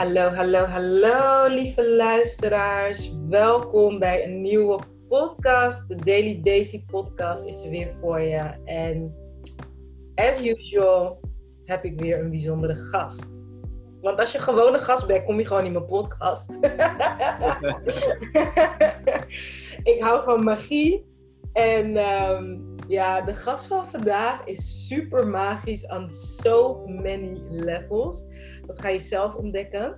Hallo, hallo, hallo, lieve luisteraars. Welkom bij een nieuwe podcast. De Daily Daisy podcast is er weer voor je. En as usual heb ik weer een bijzondere gast. Want als je gewoon een gast bent, kom je gewoon in mijn podcast. ik hou van magie. En ehm, ja, de gast van vandaag is super magisch on so many levels. Dat ga je zelf ontdekken.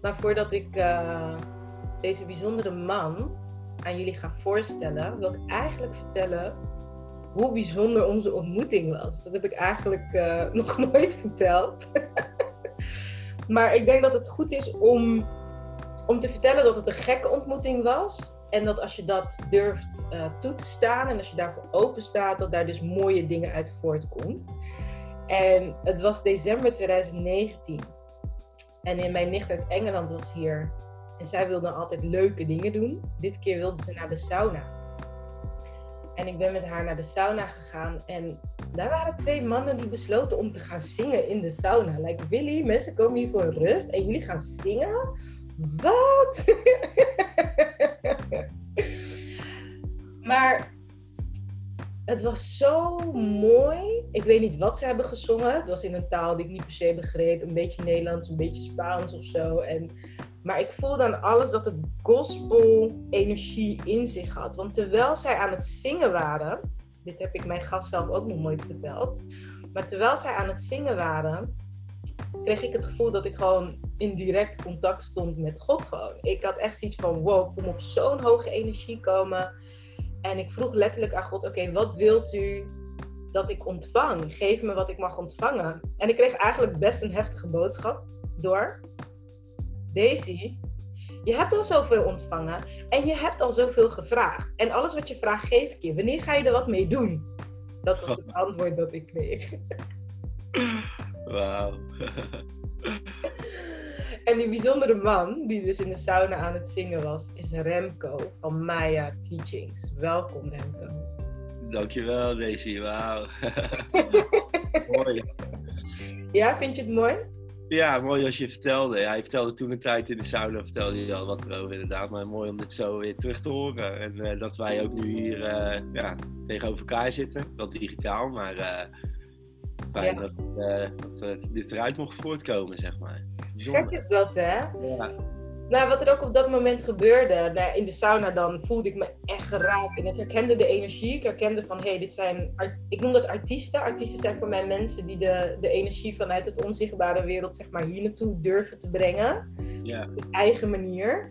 Maar voordat ik uh, deze bijzondere man aan jullie ga voorstellen, wil ik eigenlijk vertellen hoe bijzonder onze ontmoeting was. Dat heb ik eigenlijk uh, nog nooit verteld. maar ik denk dat het goed is om, om te vertellen dat het een gekke ontmoeting was. En dat als je dat durft uh, toe te staan en als je daarvoor open staat, dat daar dus mooie dingen uit voortkomt. En het was december 2019. En in mijn nicht uit Engeland was hier. En zij wilde altijd leuke dingen doen. Dit keer wilde ze naar de sauna. En ik ben met haar naar de sauna gegaan. En daar waren twee mannen die besloten om te gaan zingen in de sauna. Like, Willy, mensen komen hier voor rust en jullie gaan zingen? Wat? maar het was zo mooi. Ik weet niet wat ze hebben gezongen. Het was in een taal die ik niet per se begreep. Een beetje Nederlands, een beetje Spaans of zo. En, maar ik voelde aan alles dat het gospel-energie in zich had. Want terwijl zij aan het zingen waren. Dit heb ik mijn gast zelf ook nog nooit verteld. Maar terwijl zij aan het zingen waren, kreeg ik het gevoel dat ik gewoon in direct contact stond met God gewoon. Ik had echt zoiets van, wow, ik voel me op zo'n hoge energie komen. En ik vroeg letterlijk aan God, oké, wat wilt u dat ik ontvang? Geef me wat ik mag ontvangen. En ik kreeg eigenlijk best een heftige boodschap door Daisy. Je hebt al zoveel ontvangen en je hebt al zoveel gevraagd. En alles wat je vraagt, geef ik je. Wanneer ga je er wat mee doen? Dat was het antwoord dat ik kreeg. Wauw. En die bijzondere man, die dus in de sauna aan het zingen was, is Remco van Maya Teachings. Welkom Remco. Dankjewel Daisy, wauw. mooi. Ja, vind je het mooi? Ja, mooi als je vertelde. Ja, je vertelde toen een tijd in de sauna, vertelde je al wat erover inderdaad. Maar mooi om dit zo weer terug te horen. En uh, dat wij ook nu hier uh, ja, tegenover elkaar zitten. Wel digitaal, maar uh, fijn ja. dat, dat dit eruit mocht voortkomen, zeg maar. Gek is dat, hè? Ja. Nou, wat er ook op dat moment gebeurde, nou, in de sauna dan, voelde ik me echt geraakt. En ik herkende de energie. Ik herkende van, hé, hey, dit zijn, ik noem dat artiesten. Artiesten zijn voor mij mensen die de, de energie vanuit het onzichtbare wereld, zeg maar, hier naartoe durven te brengen. Ja. Op eigen manier.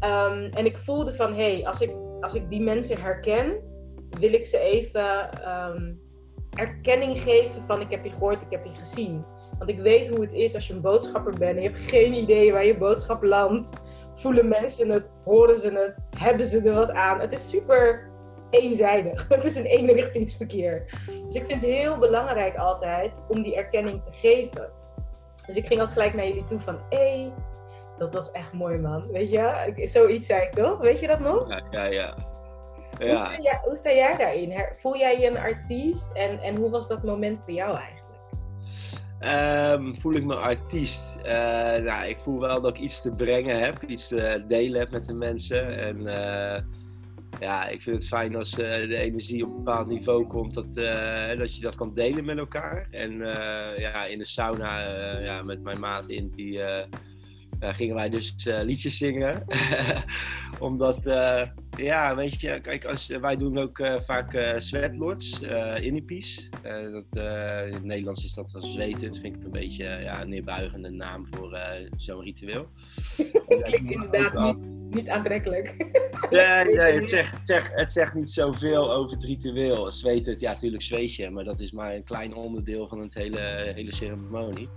Um, en ik voelde van, hé, hey, als, ik, als ik die mensen herken, wil ik ze even um, erkenning geven van, ik heb je gehoord, ik heb je gezien. Want ik weet hoe het is als je een boodschapper bent en je hebt geen idee waar je boodschap landt. Voelen mensen het, horen ze het, hebben ze er wat aan. Het is super eenzijdig. Het is een eenrichtingsverkeer. Dus ik vind het heel belangrijk altijd om die erkenning te geven. Dus ik ging ook gelijk naar jullie toe van, hé, hey, dat was echt mooi man. Weet je, zoiets zei ik toch? Weet je dat nog? Ja, ja, ja. Ja. Hoe, sta jij, hoe sta jij daarin? Voel jij je een artiest en, en hoe was dat moment voor jou eigenlijk? Um, voel ik me artiest? Uh, nou, ik voel wel dat ik iets te brengen heb, iets te delen heb met de mensen. En uh, ja, ik vind het fijn als uh, de energie op een bepaald niveau komt, dat, dat je dat kan delen met elkaar. En ja, in de sauna ja, met mijn maat in, die gingen wij dus liedjes zingen. Omdat ja, weet je, kijk, als, wij doen ook vaak sweatlords, innipies. dat, in het Nederlands is dat dan zweten. Dat vind ik een beetje ja, een neerbuigende naam voor zo'n ritueel. Klinkt inderdaad niet, niet aantrekkelijk. nee, nee het, zegt, het, zegt, het zegt niet zoveel over het ritueel. Zweten, ja, natuurlijk zweet je, maar dat is maar een klein onderdeel van het hele, hele ceremonie.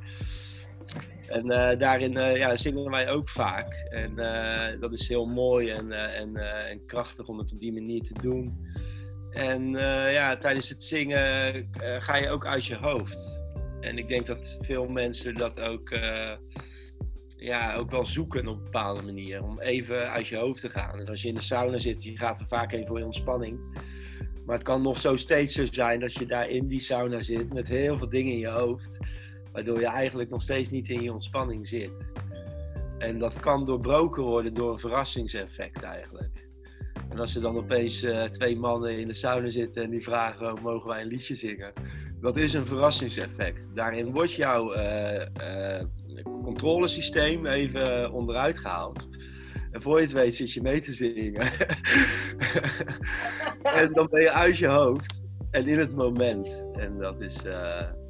En uh, daarin uh, ja, zingen wij ook vaak. En uh, dat is heel mooi en, en, en krachtig om het op die manier te doen. En ja, tijdens het zingen ga je ook uit je hoofd. En ik denk dat veel mensen dat ook, ja, ook wel zoeken op een bepaalde manier. Om even uit je hoofd te gaan. En als je in de sauna zit, je gaat er vaak heen voor ontspanning. Maar het kan nog zo steeds zo zijn dat je daar in die sauna zit met heel veel dingen in je hoofd Waardoor je eigenlijk nog steeds niet in je ontspanning zit. En dat kan doorbroken worden door een verrassingseffect eigenlijk. En als er dan opeens uh, twee mannen in de sauna zitten en die vragen: oh, mogen wij een liedje zingen? Dat is een verrassingseffect. Daarin wordt jouw uh, uh, controlesysteem even onderuit gehaald. En voor je het weet zit je mee te zingen. en dan ben je uit je hoofd en in het moment. En dat is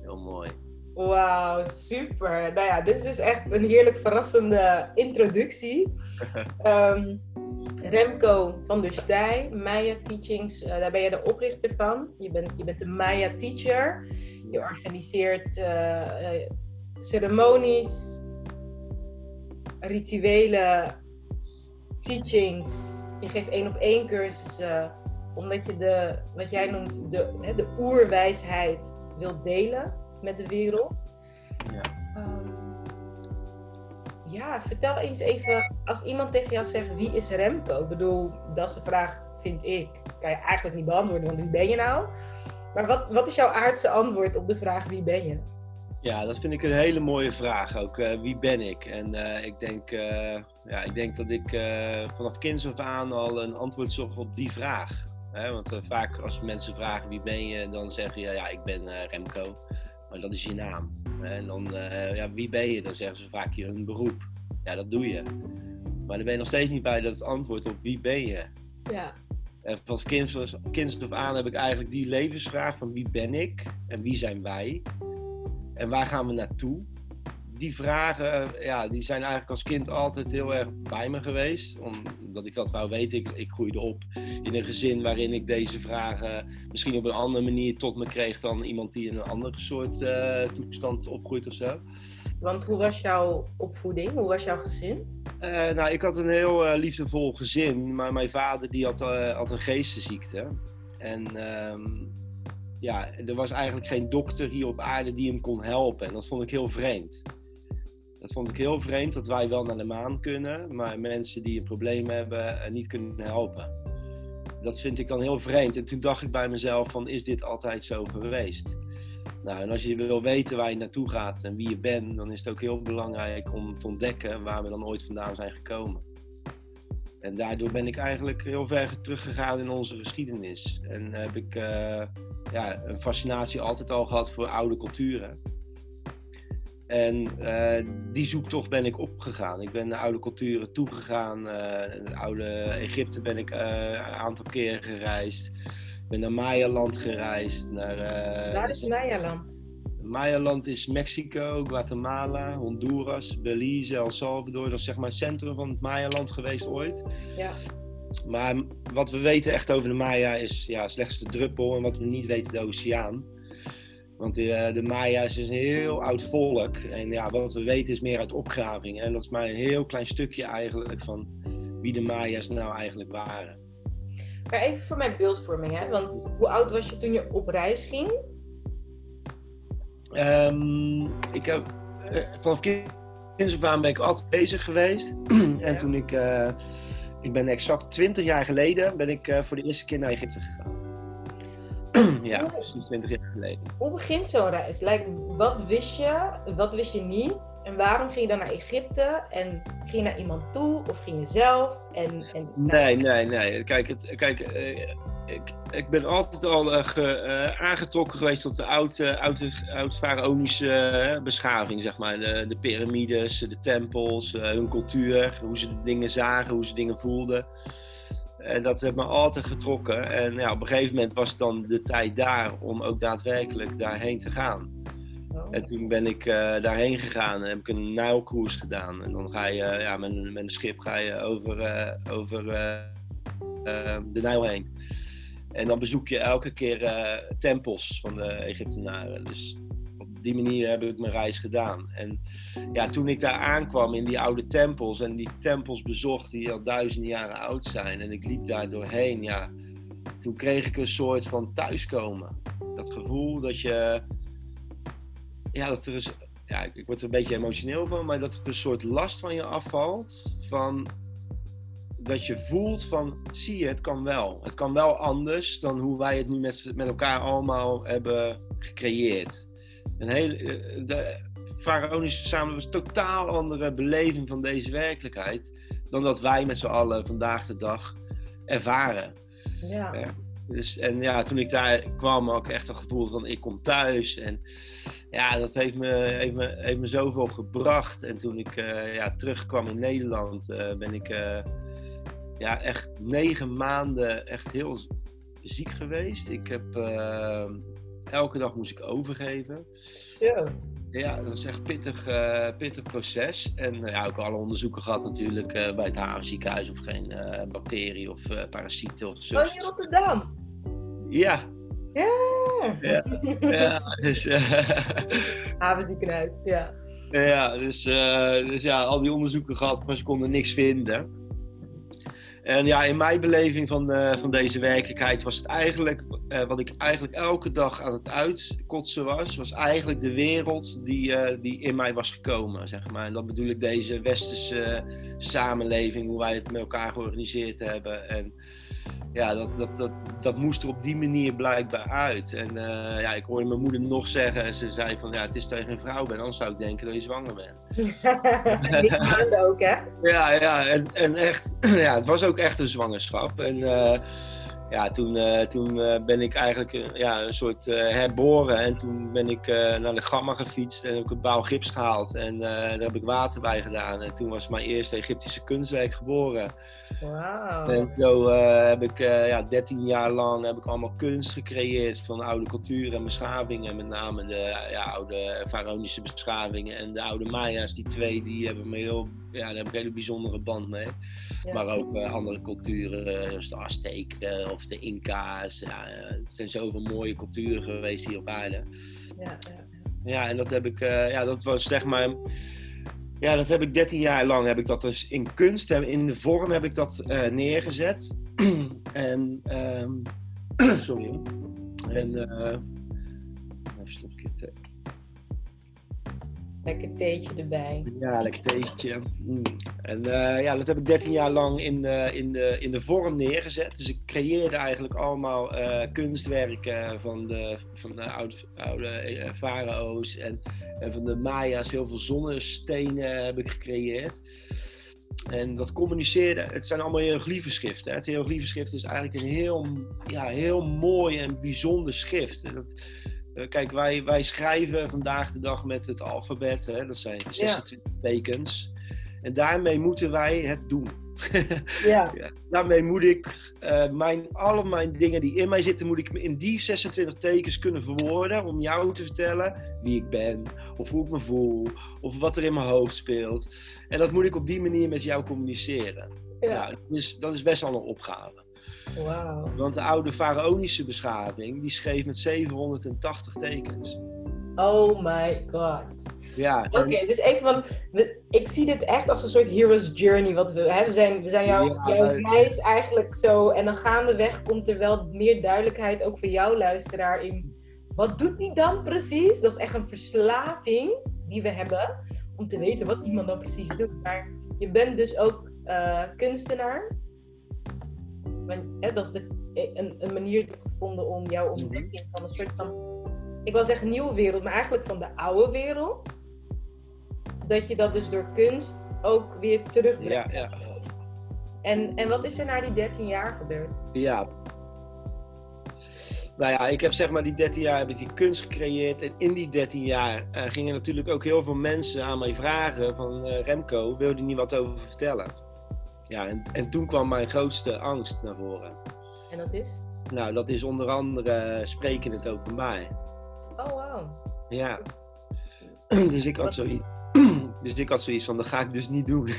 heel mooi. Wauw, super. Nou ja, dit is dus echt een heerlijk verrassende introductie. um, Remco van der Stij, Maya Teachings, uh, daar ben je de oprichter van. Je bent, je bent de Maya Teacher. Je organiseert uh, uh, ceremonies, rituele teachings. Je geeft één op één cursussen, omdat je de, wat jij noemt, de, hè, de oerwijsheid wilt delen met de wereld. Ja. Um, ja, vertel eens even, als iemand tegen jou zegt wie is Remco? Ik bedoel, dat is de vraag, vind ik. Kan je eigenlijk niet beantwoorden, want wie ben je nou? Maar wat, wat is jouw aardse antwoord op de vraag wie ben je? Ja, dat vind ik een hele mooie vraag ook. Uh, wie ben ik? En uh, ik, denk, uh, ja, ik denk dat ik vanaf kinds af aan al een antwoord zocht op die vraag. Hè? Want vaak als mensen vragen wie ben je, dan zeggen je ja, ik ben Remco maar dat is je naam. En dan, uh, ja, wie ben je? Dan zeggen ze vaak je een beroep. Ja, dat doe je. Maar dan ben je nog steeds niet bij dat het antwoord op wie ben je. Ja. En van kinds af aan heb ik eigenlijk die levensvraag van wie ben ik en wie zijn wij en waar gaan we naartoe die vragen, ja, die zijn eigenlijk als kind altijd heel erg bij me geweest. Omdat ik dat wou weten. Ik, ik groeide op in een gezin waarin ik deze vragen misschien op een andere manier tot me kreeg dan iemand die in een andere soort uh, toestand opgroeit of zo. Want hoe was jouw opvoeding? Hoe was jouw gezin? Uh, nou, ik had een heel uh, liefdevol gezin, maar mijn vader die had, had een geestesziekte. En ehm, ja, er was eigenlijk geen dokter hier op aarde die hem kon helpen. En dat vond ik heel vreemd. Dat vond ik heel vreemd dat wij wel naar de maan kunnen, maar mensen die een probleem hebben uh, niet kunnen helpen. Dat vind ik dan heel vreemd. En toen dacht ik bij mezelf van, is dit altijd zo geweest? Nou, en als je wil weten waar je naartoe gaat en wie je bent, dan is het ook heel belangrijk om te ontdekken waar we dan ooit vandaan zijn gekomen. En daardoor ben ik eigenlijk heel ver teruggegaan in onze geschiedenis. En heb ik uh, ja, een fascinatie altijd al gehad voor oude culturen. En uh, die zoektocht ben ik opgegaan. Ik ben naar oude culturen toegegaan. Uh, in oude Egypte ben ik uh, een aantal keren gereisd. Ik ben naar Maya-land gereisd. Naar, Waar is Maya-land? Maya-land is Mexico, Guatemala, Honduras, Belize, El Salvador. Dat is zeg maar het centrum van het Maya-land geweest ooit. Ja. Maar wat we weten echt over de Maya is ja, slechts de druppel. En wat we niet weten, de oceaan. Want de, eh, de Maya's is een heel oud volk. En ja, wat we weten is meer uit opgraving. En dat is maar een heel klein stukje eigenlijk van wie de Maya's nou eigenlijk waren. Maar even voor mijn beeldvorming, hè? Want hoe oud was je toen je op reis ging? Um, ik heb uh, vanaf kinds af aan ben ik altijd bezig geweest. en toen ik, uh, ik ben exact 20 jaar geleden, ben ik uh, voor de eerste keer naar Egypte gegaan. ja, hoe, precies 20 jaar geleden. Hoe begint zo'n reis? Like, wat wist je, wat wist je niet? En waarom ging je dan naar Egypte? En ging je naar iemand toe of ging je zelf? En, en, nee, nee, nee. Kijk, het, kijk uh, ik, ik ben altijd al uh, ge, uh, aangetrokken geweest tot de oude, oude, oud-faraonische beschaving, zeg maar. De, de piramides, de tempels, hun cultuur, hoe ze dingen zagen, hoe ze dingen voelden. En dat heeft me altijd getrokken. En ja, op een gegeven moment was dan de tijd daar om ook daadwerkelijk daarheen te gaan. Oh. En toen ben ik uh, daarheen gegaan en heb ik een Nijlcruise gedaan. En dan ga je uh, ja, met, met een schip ga je over, uh, over de Nijl heen. En dan bezoek je elke keer tempels van de Egyptenaren. Dus die manier heb ik mijn reis gedaan. En ja, toen ik daar aankwam in die oude tempels en die tempels bezocht die al duizenden jaren oud zijn en ik liep daar doorheen, ja, toen kreeg ik een soort van thuiskomen. Dat gevoel dat je, ja, dat er is, ja, ik, word er een beetje emotioneel van, maar dat er een soort last van je afvalt van dat je voelt van, zie je, het kan wel. Het kan wel anders dan hoe wij het nu met, met elkaar allemaal hebben gecreëerd een hele, eh, de, faraonische verzamelen was een totaal andere beleving van deze werkelijkheid dan dat wij met z'n allen vandaag de dag ervaren. Ja. Ja. Dus, en ja, toen ik daar kwam, had ik echt een gevoel van ik kom thuis. En ja, dat heeft me, heeft me, heeft me zoveel gebracht. En toen ik eh, ja, terugkwam in Nederland, eh, ben ik ja, echt negen maanden echt heel ziek geweest. Ik heb elke dag moest ik overgeven. Zo. Ja, dat is echt een pittig, eh, pittig proces. En eh, ja, ook alle onderzoeken gehad natuurlijk eh, bij het Havenziekenhuis of geen bacterie of parasieten of zo. Oh, in Rotterdam. Ja, Ja. Ja. ja, dus, Havenziekenhuis, ja. ja, dus, dus ja, al die onderzoeken gehad, maar ze konden niks vinden. En ja, in mijn beleving van, eh, van deze werkelijkheid was het eigenlijk, eh, wat ik eigenlijk elke dag aan het uitkotsen was, was eigenlijk de wereld die, eh, die in mij was gekomen, zeg maar. En dat bedoel ik deze westerse samenleving, hoe wij het met elkaar georganiseerd hebben. En ja, dat, dat, dat, dat moest er op die manier blijkbaar uit. En eh, ja, ik hoorde mijn moeder nog zeggen, ze zei van, ja, het is dat je geen vrouw bent, anders zou ik denken dat je zwanger bent. Maanden ook, hè? Ja, ja, en, en echt, ja, het was ook echt een zwangerschap. En eh, ja, toen, eh, toen eh, ben ik eigenlijk eh, ja, een soort herboren. En toen ben ik naar de Gamma gefietst en heb ik een bouw gips gehaald. En daar heb ik water bij gedaan. En toen was mijn eerste Egyptische kunstwerk geboren. Wauw. En zo heb ik ja, 13 jaar lang heb ik allemaal kunst gecreëerd van oude culturen en beschavingen. Met name de ja, oude faraonische beschavingen en de oude Maya's. Die twee die hebben me heel, ja, daar heb ik een hele bijzondere band mee. Ja. Maar ook eh, andere culturen, eh, zoals de Azteken of de Inca's. Ja, eh, het zijn zoveel mooie culturen geweest hier op aarde. Ja, ja. Ja, en dat heb ik, eh, ja, dat was zeg maar. Ja, dat heb ik 13 jaar lang heb ik dat dus in kunst, heb- in de vorm heb ik dat eh, neergezet. en, ehm, sorry. En, Lekker theetje erbij. Ja, lekker theetje. Mm. En eh, ja, dat heb ik 13 jaar lang in de, in, de, in de vorm neergezet. Dus ik creëerde eigenlijk allemaal eh, kunstwerken van de, van de oude, oude eh, farao's en, en van de Maya's. Heel veel zonnestenen heb ik gecreëerd. En dat communiceerde, het zijn allemaal hieroglyphenschriften. Het hieroglyphenschrift is eigenlijk een heel, ja, heel mooi en bijzonder schrift. Dat, eh, kijk, wij, wij schrijven vandaag de dag met het alfabet, hè, dat zijn 26 tekens. En daarmee moeten wij het doen. Ja. Ja, daarmee moet ik eh, mijn, alle mijn dingen die in mij zitten, moet ik in die 26 tekens kunnen verwoorden om jou te vertellen wie ik ben, of hoe ik me voel, of wat er in mijn hoofd speelt. En dat moet ik op die manier met jou communiceren. Ja. Ja, dat, is, dat is best wel een opgave. Wauw. Want de oude faraonische beschaving, die schreef met 780 tekens. Oh my god. Ja, Oké, dus even van, ik zie dit echt als een soort hero's journey. Wat we, hè, we zijn, we zijn jou, Ja, jouw reis eigenlijk zo. En dan gaandeweg komt er wel meer duidelijkheid, ook voor jouw luisteraar, in wat doet die dan precies? Dat is echt een verslaving die we hebben om te weten wat iemand dan precies doet. Maar je bent dus ook eh, kunstenaar. Hè, dat is de, een, een manier gevonden om jouw Mhm. ontdekking van een soort van ik wil zeggen nieuwe wereld, maar eigenlijk van de oude wereld. Dat je dat dus door kunst ook weer terugbrengt. Ja, ja. En, en wat is er na die 13 jaar gebeurd? Ja. Nou ja, ik heb zeg maar die 13 jaar heb ik die kunst gecreëerd. En in die 13 jaar eh, gingen natuurlijk ook heel veel mensen aan mij vragen van eh, Remco, wil je niet wat over vertellen? Ja, en, en toen kwam mijn grootste angst naar voren. En dat is? Nou, dat is onder andere spreken in het openbaar. Oh, wauw. Ja. Dus ik had zoiets. Dus ik had zoiets van, dat ga ik dus niet doen.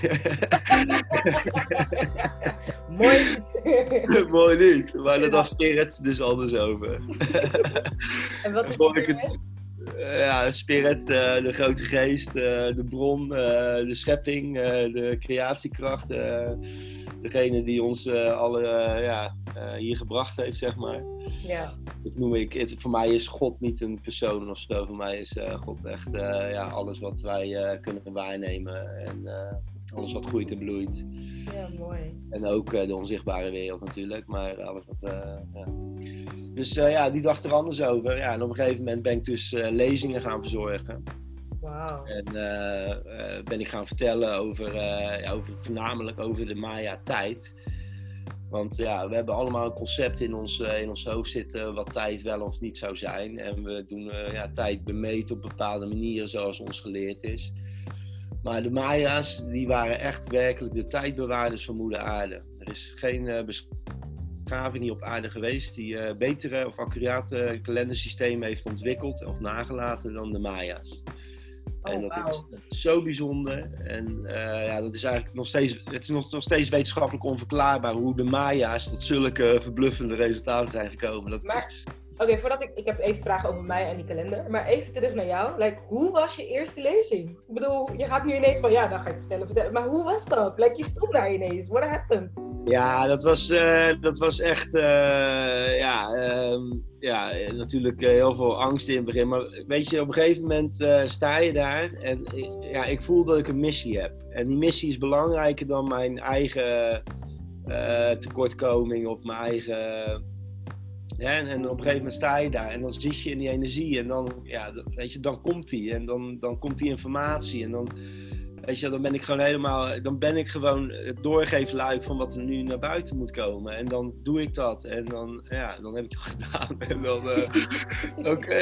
Mooi. Mooi niet, maar daar dacht Spirit dus anders over. en wat is het- ja, Spirit, eh, de grote geest, eh, de bron, eh, de schepping, eh, de creatiekracht. eh, degene die ons eh, alle eh, ja, eh, hier gebracht heeft, zeg maar. Ja. Dat noem ik, het, voor mij is God niet een persoon of zo. Voor mij is eh, God echt eh, ja, alles wat wij eh, kunnen waarnemen. En eh, alles wat groeit en bloeit. ja, mooi. En ook eh, de onzichtbare wereld natuurlijk, maar alles wat. eh, ja. Dus eh, ja, die dacht er anders over. Ja, en op een gegeven moment ben ik dus eh, lezingen gaan verzorgen. Wauw. En eh, ben ik gaan vertellen over, ja, over, voornamelijk over de Maya-tijd. Want ja, we hebben allemaal een concept in ons, in ons hoofd zitten wat tijd wel of niet zou zijn. En we doen ja, tijd bemeten op bepaalde manieren zoals ons geleerd is. Maar de Maya's, die waren echt werkelijk de tijdbewaarders van moeder aarde. Er is geen beschaving hier op aarde geweest die eh, betere of accurate kalendersystemen heeft ontwikkeld of nagelaten dan de Maya's. Oh, en dat is zo bijzonder. En eh, ja, dat is eigenlijk nog steeds, het is nog, nog steeds wetenschappelijk onverklaarbaar hoe de Maya's tot zulke verbluffende resultaten zijn gekomen. Dat Maar- is, Oké, voordat ik... Ik heb even vragen over mij en die kalender. Maar even terug naar jou. Like, hoe was je eerste lezing? Ik bedoel, je gaat nu ineens van... Ja, dan ga ik vertellen, vertellen. Maar hoe was dat? Like, je stond daar ineens. What happened? ja, dat was, eh, dat was echt, eh, ja, ehm, ja, natuurlijk eh, heel veel angst in het begin. Maar weet je, op een gegeven moment sta je daar en ja, ik voel dat ik een missie heb. En die missie is belangrijker dan mijn eigen tekortkoming of mijn eigen... Ja, en, en op een gegeven moment sta je daar en dan zit je in die energie en dan, ja, weet je, dan komt die en dan, dan komt die informatie en dan, weet je, dan ben ik gewoon helemaal, dan ben ik gewoon het doorgeefluik van wat er nu naar buiten moet komen en dan doe ik dat en dan, ja, dan heb ik het gedaan en dan, eh, oké,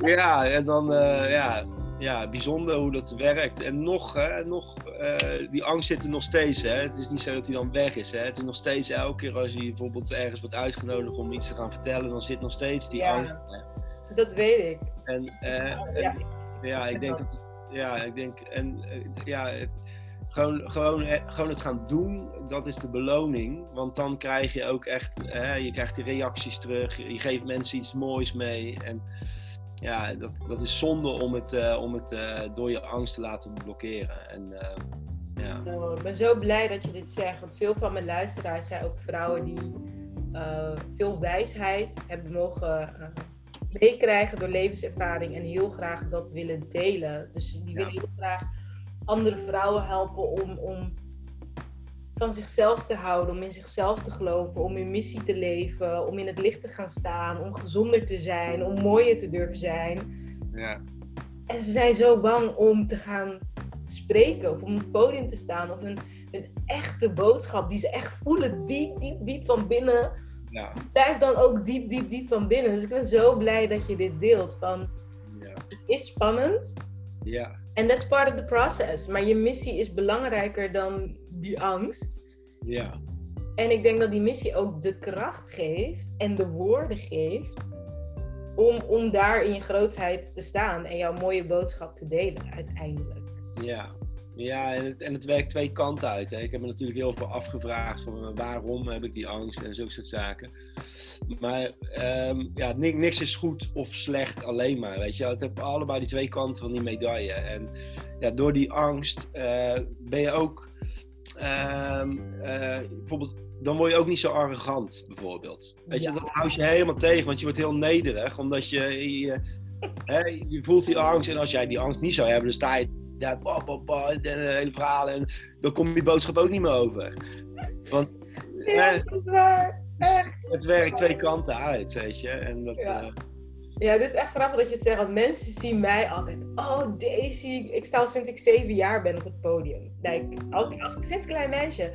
ja, en dan, eh, ja, ja, bijzonder hoe dat werkt. En nog, hè, nog eh, die angst zit er nog steeds. Hè. Het is niet zo dat hij dan weg is. Hè. Het is nog steeds elke keer als je bijvoorbeeld ergens wordt uitgenodigd om iets te gaan vertellen, dan zit nog steeds die Ja. angst. Hè. Dat weet ik. En, eh, en- ja, ja, ik denk dat. Ja, ik denk. En eh, ja, het, gewoon, gewoon, gewoon het gaan doen, dat is de beloning. Want dan krijg je ook echt. hè, je krijgt die reacties terug. Je geeft mensen iets moois mee. En ja, dat, dat is zonde om het, eh, om het eh, door je angst te laten blokkeren. En eh, ja. Nou, ik ben zo blij dat je dit zegt. Want veel van mijn luisteraars zijn ook vrouwen die veel wijsheid hebben mogen meekrijgen door levenservaring. En heel graag dat willen delen. Dus die Ja. willen heel graag andere vrouwen helpen om, om van zichzelf te houden. Om in zichzelf te geloven. Om hun missie te leven. Om in het licht te gaan staan. Om gezonder te zijn. Om mooier te durven zijn. Ja, En ze zijn zo bang om te gaan spreken of om op het podium te staan of een, een echte boodschap die ze echt voelen diep, diep, diep van binnen. ja, Blijft dan ook diep, diep, diep van binnen. Dus ik ben zo blij dat je dit deelt. Van, ja, het is spannend ja, en that's part of the process. Maar je missie is belangrijker dan die angst. ja, En ik denk dat die missie ook de kracht geeft en de woorden geeft om, om daar in je grootheid te staan en jouw mooie boodschap te delen uiteindelijk. ja. Ja, en het, en het werkt twee kanten uit. Hè. Ik heb me natuurlijk heel veel afgevraagd van eh, waarom heb ik die angst en zulke soort zaken. Maar ehm, ja, niks, niks is goed of slecht alleen maar. Weet je, het heeft allebei die twee kanten van die medaille. En ja, door die angst eh, ben je ook ehm, eh, bijvoorbeeld. Dan word je ook niet zo arrogant, bijvoorbeeld. Weet je, dat houdt je helemaal tegen, want je wordt heel nederig, omdat je, je, hè, je voelt die angst. En als jij die angst niet zou hebben, dan sta je daar, pa, pa, pa, en de hele verhalen. En dan komt die boodschap ook niet meer over. Want Ja, eh, dat is waar. Echt. het werkt twee kanten uit, weet je. En dat, Ja. eh, Ja, dit is echt grappig dat je het zegt. Want mensen zien mij altijd. Oh, Daisy. Ik sta al sinds ik zeven jaar ben op het podium. Like, al, als sinds klein meisje.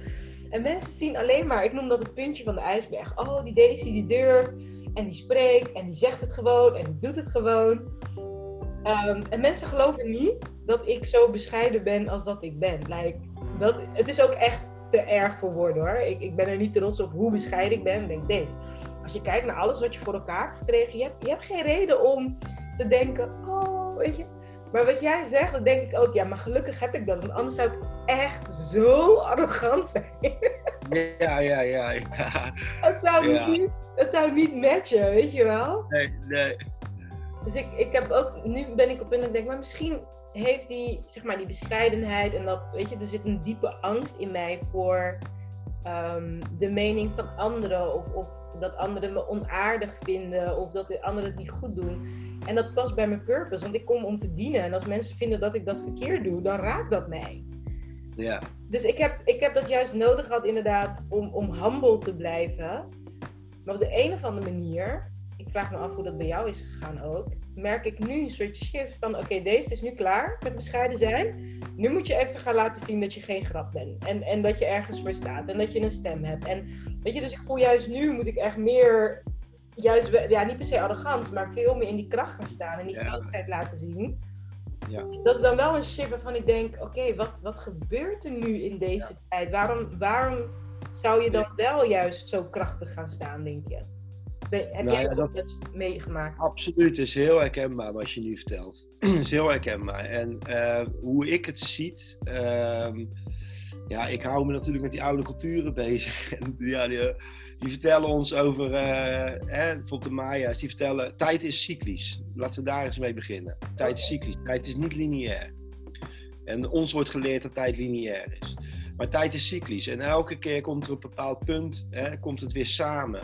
En mensen zien alleen maar, ik noem dat het puntje van de ijsberg. Oh, die Daisy die durft. En die spreekt. En die zegt het gewoon. En die doet het gewoon. Ehm, en mensen geloven niet dat ik zo bescheiden ben als dat ik ben. Like, dat, het is ook echt te erg voor woorden hoor. Ik, ik ben er niet trots op hoe bescheiden ik ben. Ik denk, deze. Als je kijkt naar alles wat je voor elkaar hebt gekregen, je hebt, je hebt geen reden om te denken, oh, weet je. Maar wat jij zegt, dan denk ik ook, ja, maar gelukkig heb ik dat. Want anders zou ik echt zo arrogant zijn. ja, ja, ja, ja. het, zou Ja. niet, het zou niet matchen, weet je wel. Nee, nee. Dus ik, ik heb ook, nu ben ik op punt dat ik denk, maar misschien heeft die, zeg maar, die bescheidenheid en dat, weet je, er zit een diepe angst in mij voor ehm, de mening van anderen. Of, of dat anderen me onaardig vinden, of dat de anderen het niet goed doen. En dat past bij mijn purpose, want ik kom om te dienen. En als mensen vinden dat ik dat verkeerd doe, dan raakt dat mij. Ja, Dus ik heb, ik heb dat juist nodig gehad, inderdaad, om, om humble te blijven. Maar op de een of andere manier, vraag me af hoe dat bij jou is gegaan ook, merk ik nu een soort shift van oké, deze is nu klaar met bescheiden zijn. Nu moet je even gaan laten zien dat je geen grap bent. En, en dat je ergens voor staat en dat je een stem hebt. En weet je, dus ik voel juist nu moet ik echt meer, juist, ja, niet per se arrogant, maar veel meer in die kracht gaan staan en die ja. grootheid laten zien. Ja. Dat is dan wel een shift waarvan ik denk, oké, wat, wat gebeurt er nu in deze tijd? Waarom, waarom zou je dan wel juist zo krachtig gaan staan, denk je? Heb nou, jij ja, dat meegemaakt? Absoluut, is heel herkenbaar wat je nu vertelt. Is heel herkenbaar. En uh, hoe ik het zie, uh, ja, ik hou me natuurlijk met die oude culturen bezig. Ja, die, die, vertellen ons over, uh, bijvoorbeeld de Maya's, die vertellen, tijd is cyclisch. Laten we daar eens mee beginnen. Tijd is cyclisch, tijd is niet lineair. En ons wordt geleerd dat tijd lineair is. Maar tijd is cyclisch en elke keer komt er op een bepaald punt, hè, komt het weer samen.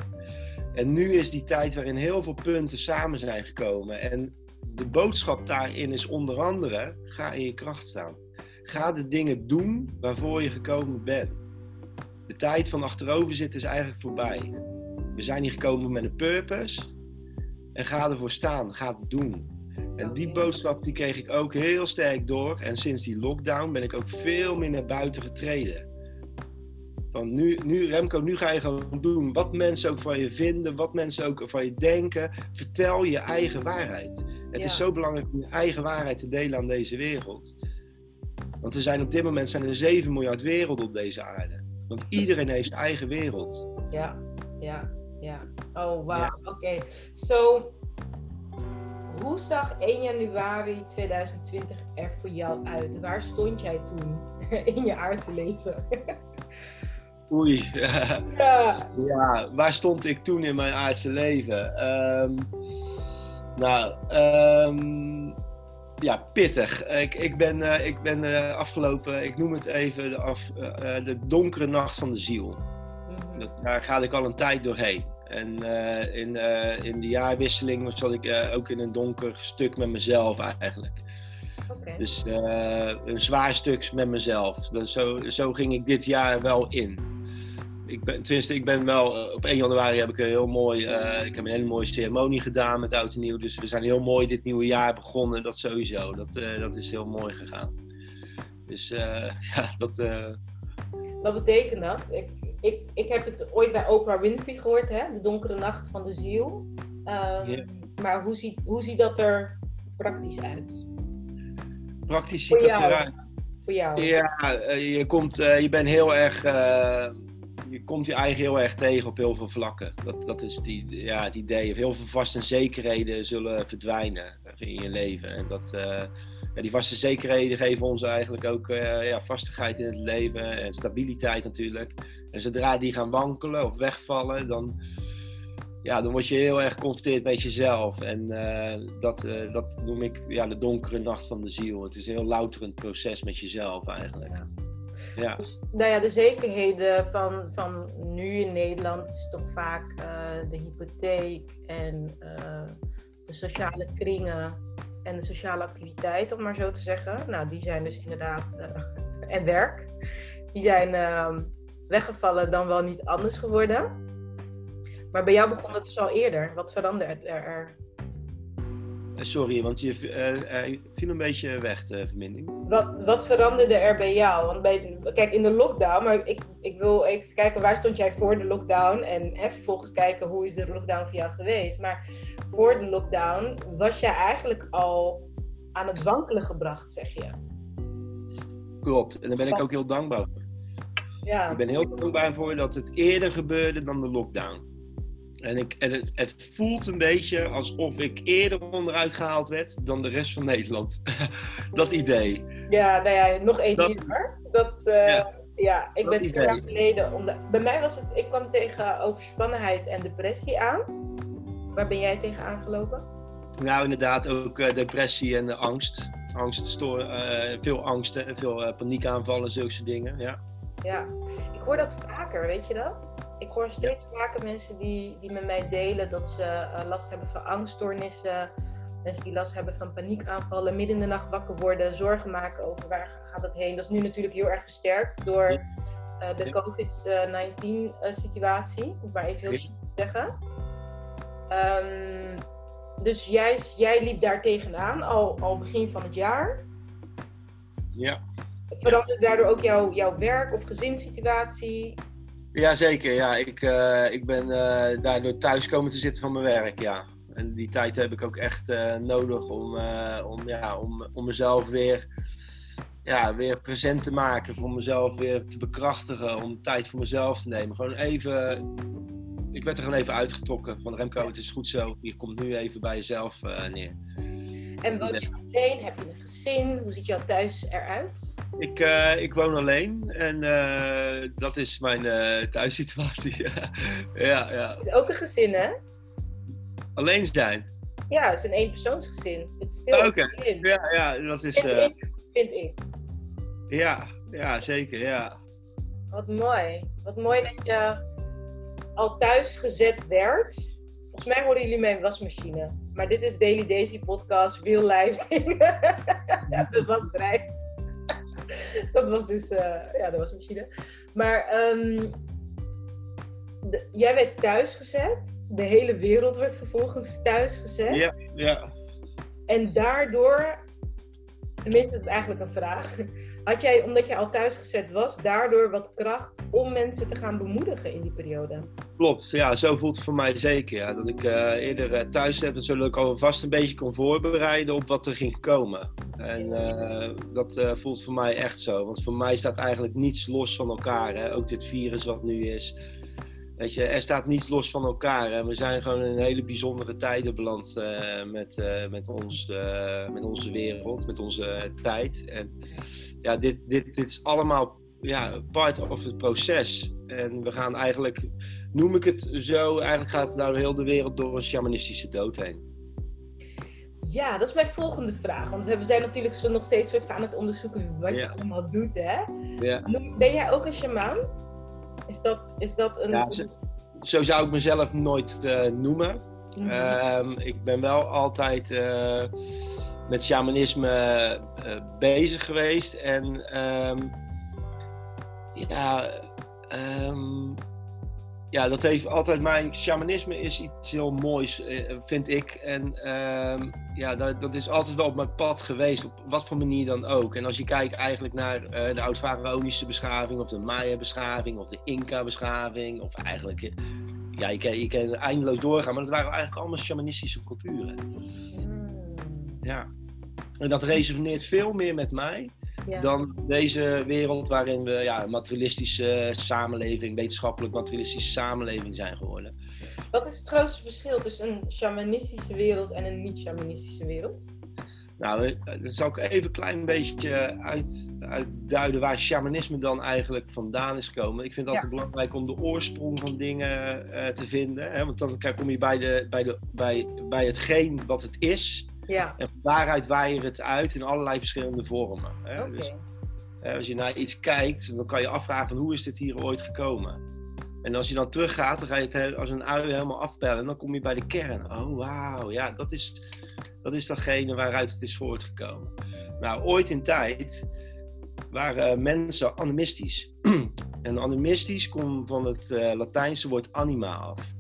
En nu is die tijd waarin heel veel punten samen zijn gekomen. En de boodschap daarin is onder andere: ga in je kracht staan. Ga de dingen doen waarvoor je gekomen bent. De tijd van achterover zitten is eigenlijk voorbij. We zijn hier gekomen met een purpose. En ga ervoor staan. Ga het doen. En die boodschap die kreeg ik ook heel sterk door. En sinds die lockdown ben ik ook veel meer naar buiten getreden. Van nu, nu, Remco, nu ga je gewoon doen wat mensen ook van je vinden, wat mensen ook van je denken. Vertel je eigen waarheid. Het is zo belangrijk om je eigen waarheid te delen aan deze wereld. Want er zijn op dit moment zijn er 7 miljard werelden op deze aarde. Want iedereen heeft zijn eigen wereld. Ja, ja, ja. Oh, wauw. Oké. Zo, hoe zag 1 januari 2020 er voor jou uit? Waar stond jij toen in je aardse leven? Oei. Ja. ja, waar stond ik toen in mijn aardse leven? Um, nou, um, ja, pittig. Ik, ik ben, uh, ik ben uh, afgelopen, ik noem het even, de, af, uh, de donkere nacht van de ziel. Mm -hmm. daar ga ik al een tijd doorheen. En in, in de jaarwisseling zat ik ook in een donker stuk met mezelf eigenlijk. Okay. Dus een zwaar stuk met mezelf. Dus zo, zo ging ik dit jaar wel in ik ben, tenminste, ik ben wel, eh, op 1 januari heb ik een heel mooi, uh, ik heb een hele mooie ceremonie gedaan met Oud en Nieuw. Dus we zijn heel mooi dit nieuwe jaar begonnen, dat sowieso. Dat, uh, dat is heel mooi gegaan. Dus ja, dat... Wat betekent dat? Ik, ik, ik heb het ooit bij Oprah Winfrey gehoord, hè? De donkere nacht van de ziel. Um, yeah. Maar hoe ziet, hoe ziet dat er praktisch uit? Praktisch ziet dat eruit. Voor jou? Ja, je, komt, je bent heel erg je komt je eigen heel erg tegen op heel veel vlakken. Dat, dat is die, ja, het idee. Heel veel vaste zekerheden zullen verdwijnen in je leven. En dat, uh, ja, die vaste zekerheden geven ons eigenlijk ook uh, ja, vastigheid in het leven en stabiliteit natuurlijk. En zodra die gaan wankelen of wegvallen, dan, ja, dan word je heel erg geconfronteerd met jezelf. En uh, dat, dat noem ik ja, de donkere nacht van de ziel. Het is een heel louterend proces met jezelf eigenlijk. Ja. Dus, nou ja, de zekerheden van, van nu in Nederland is toch vaak uh, de hypotheek en uh, de sociale kringen en de sociale activiteit, om maar zo te zeggen. Nou, die zijn dus inderdaad, uh, en werk, die zijn uh, weggevallen dan wel niet anders geworden. Maar bij jou begon het dus al eerder. Wat veranderde er? Eh, sorry, want je uh, viel een beetje weg, de verbinding. Wat, wat veranderde er bij jou? Want bij, kijk, in de lockdown, maar ik, ik wil even kijken waar stond jij voor de lockdown en hè, vervolgens kijken hoe is de lockdown voor jou geweest. Maar voor de lockdown was jij eigenlijk al aan het wankelen gebracht, zeg je. Klopt, en daar ben ik ook heel dankbaar voor. Ja. Ik ben heel dankbaar voor dat het eerder gebeurde dan de lockdown. En, ik, en het, het, voelt een beetje alsof ik eerder onderuit gehaald werd dan de rest van Nederland. dat idee. Ja, nou ja, nog één dat. Dat, uh, ja, ja, ik ben twee jaar geleden. Om bij mij was het, ik kwam tegen overspannenheid en depressie aan. Waar ben jij tegen aangelopen? Nou, inderdaad, ook uh, depressie en uh, angst. Angst, stoor, veel angsten, veel paniekaanvallen, zulke dingen. Ja. Ja, ik hoor dat vaker, weet je dat? ik hoor steeds vaker mensen die, die met mij delen dat ze uh, last hebben van angststoornissen. Mensen die last hebben van paniekaanvallen, midden in de nacht wakker worden, zorgen maken over waar gaat het heen. Dat is nu natuurlijk heel erg versterkt door uh, de COVID-19 uh, situatie, om maar even heel te zeggen. Ehm, dus jij, jij liep daar tegenaan al, al begin van het jaar. Ja. Veranderde daardoor ook jouw, jouw werk of gezinssituatie? Jazeker, ja. Ik, uh, ik ben uh, daardoor thuis komen te zitten van mijn werk, ja. En die tijd heb ik ook echt uh, nodig om, om, ja, om, om mezelf weer, ja, weer present te maken. Voor mezelf weer te bekrachtigen. Om tijd voor mezelf te nemen. Gewoon even... Ik werd er gewoon even uitgetrokken van Remco, het is goed zo. Je komt nu even bij jezelf neer. En woon je alleen? Heb je een gezin? Hoe ziet jouw thuis eruit? Ik, uh, ik woon alleen en uh, dat is mijn uh, thuissituatie. ja, ja. Het is ook een gezin, hè? Alleen zijn? Ja, het is een eenpersoonsgezin. Het is stil oh, okay. ja, ja, dat is... Vind, ik, vind ik. Ja, ja, zeker, ja. Wat mooi. Wat mooi dat je al thuis gezet werd Volgens mij horen jullie mijn wasmachine. Maar dit is Daily Daisy podcast, real life dingen. ja, dat was drijft. dat was dus, uh, ja, de wasmachine. Maar um, de, jij werd thuis gezet. De hele wereld werd vervolgens thuis gezet. Ja, ja. En daardoor, tenminste dat is eigenlijk een vraag. Had jij, omdat je al thuis gezet was, daardoor wat kracht om mensen te gaan bemoedigen in die periode? Klopt, ja, zo voelt het voor mij zeker. Ja. Dat ik uh, eerder uh, thuis heb, zodat ik alvast een beetje kon voorbereiden op wat er ging komen. En uh, dat voelt voor mij echt zo. Want voor mij staat eigenlijk niets los van elkaar. Hè. Ook dit virus wat nu is. Weet je, er staat niets los van elkaar. En we zijn gewoon in hele bijzondere tijden beland met, met, ons, met onze wereld, met onze tijd. En ja, dit, dit, dit is allemaal ja, part of het proces. En we gaan eigenlijk, noem ik het zo, eigenlijk gaat nou heel de wereld door een shamanistische dood heen. Ja, dat is mijn volgende vraag. Want we zijn natuurlijk nog steeds soort aan het onderzoeken wat je allemaal doet, hè? Ja. Ben jij ook een shamaan? Is dat, is dat een... Ja, zo, zo zou ik mezelf nooit uh, noemen. Mm -hmm. ik ben wel altijd... Uh, met shamanisme uh, bezig geweest. En um, ja, um, ja, dat heeft altijd mijn shamanisme is iets heel moois, uh, vind ik. En um, ja, dat, dat, is altijd wel op mijn pad geweest, op wat voor manier dan ook. En als je kijkt eigenlijk naar uh, de oud-Faraonische beschaving, of de Maya-beschaving, of de Inca-beschaving, of eigenlijk, ja, je kan, je kan eindeloos doorgaan, maar dat waren eigenlijk allemaal shamanistische culturen. Ja. En dat resoneert veel meer met mij dan deze wereld waarin we ja, een materialistische samenleving, wetenschappelijk materialistische samenleving zijn geworden. Wat is het grootste verschil tussen een shamanistische wereld en een niet-shamanistische wereld? Nou, eh, dat zal ik even een klein beetje uit, uitduiden waar shamanisme dan eigenlijk vandaan is gekomen. Ik vind het altijd belangrijk om de oorsprong van dingen uh, te vinden. Hè? Want dan kom je bij, de, bij, de, bij, bij hetgeen wat het is. Ja. En van daaruit waai je het uit in allerlei verschillende vormen. Hè? Dus, als je naar iets kijkt, dan kan je afvragen van hoe is dit hier ooit gekomen? En als je dan teruggaat, dan ga je het als een ui helemaal afpellen. En dan kom je bij de kern. Oh, wauw. Ja, dat is, dat is datgene waaruit het is voortgekomen. Nou, ooit in tijd waren mensen animistisch. en animistisch komt van het uh, Latijnse woord anima af.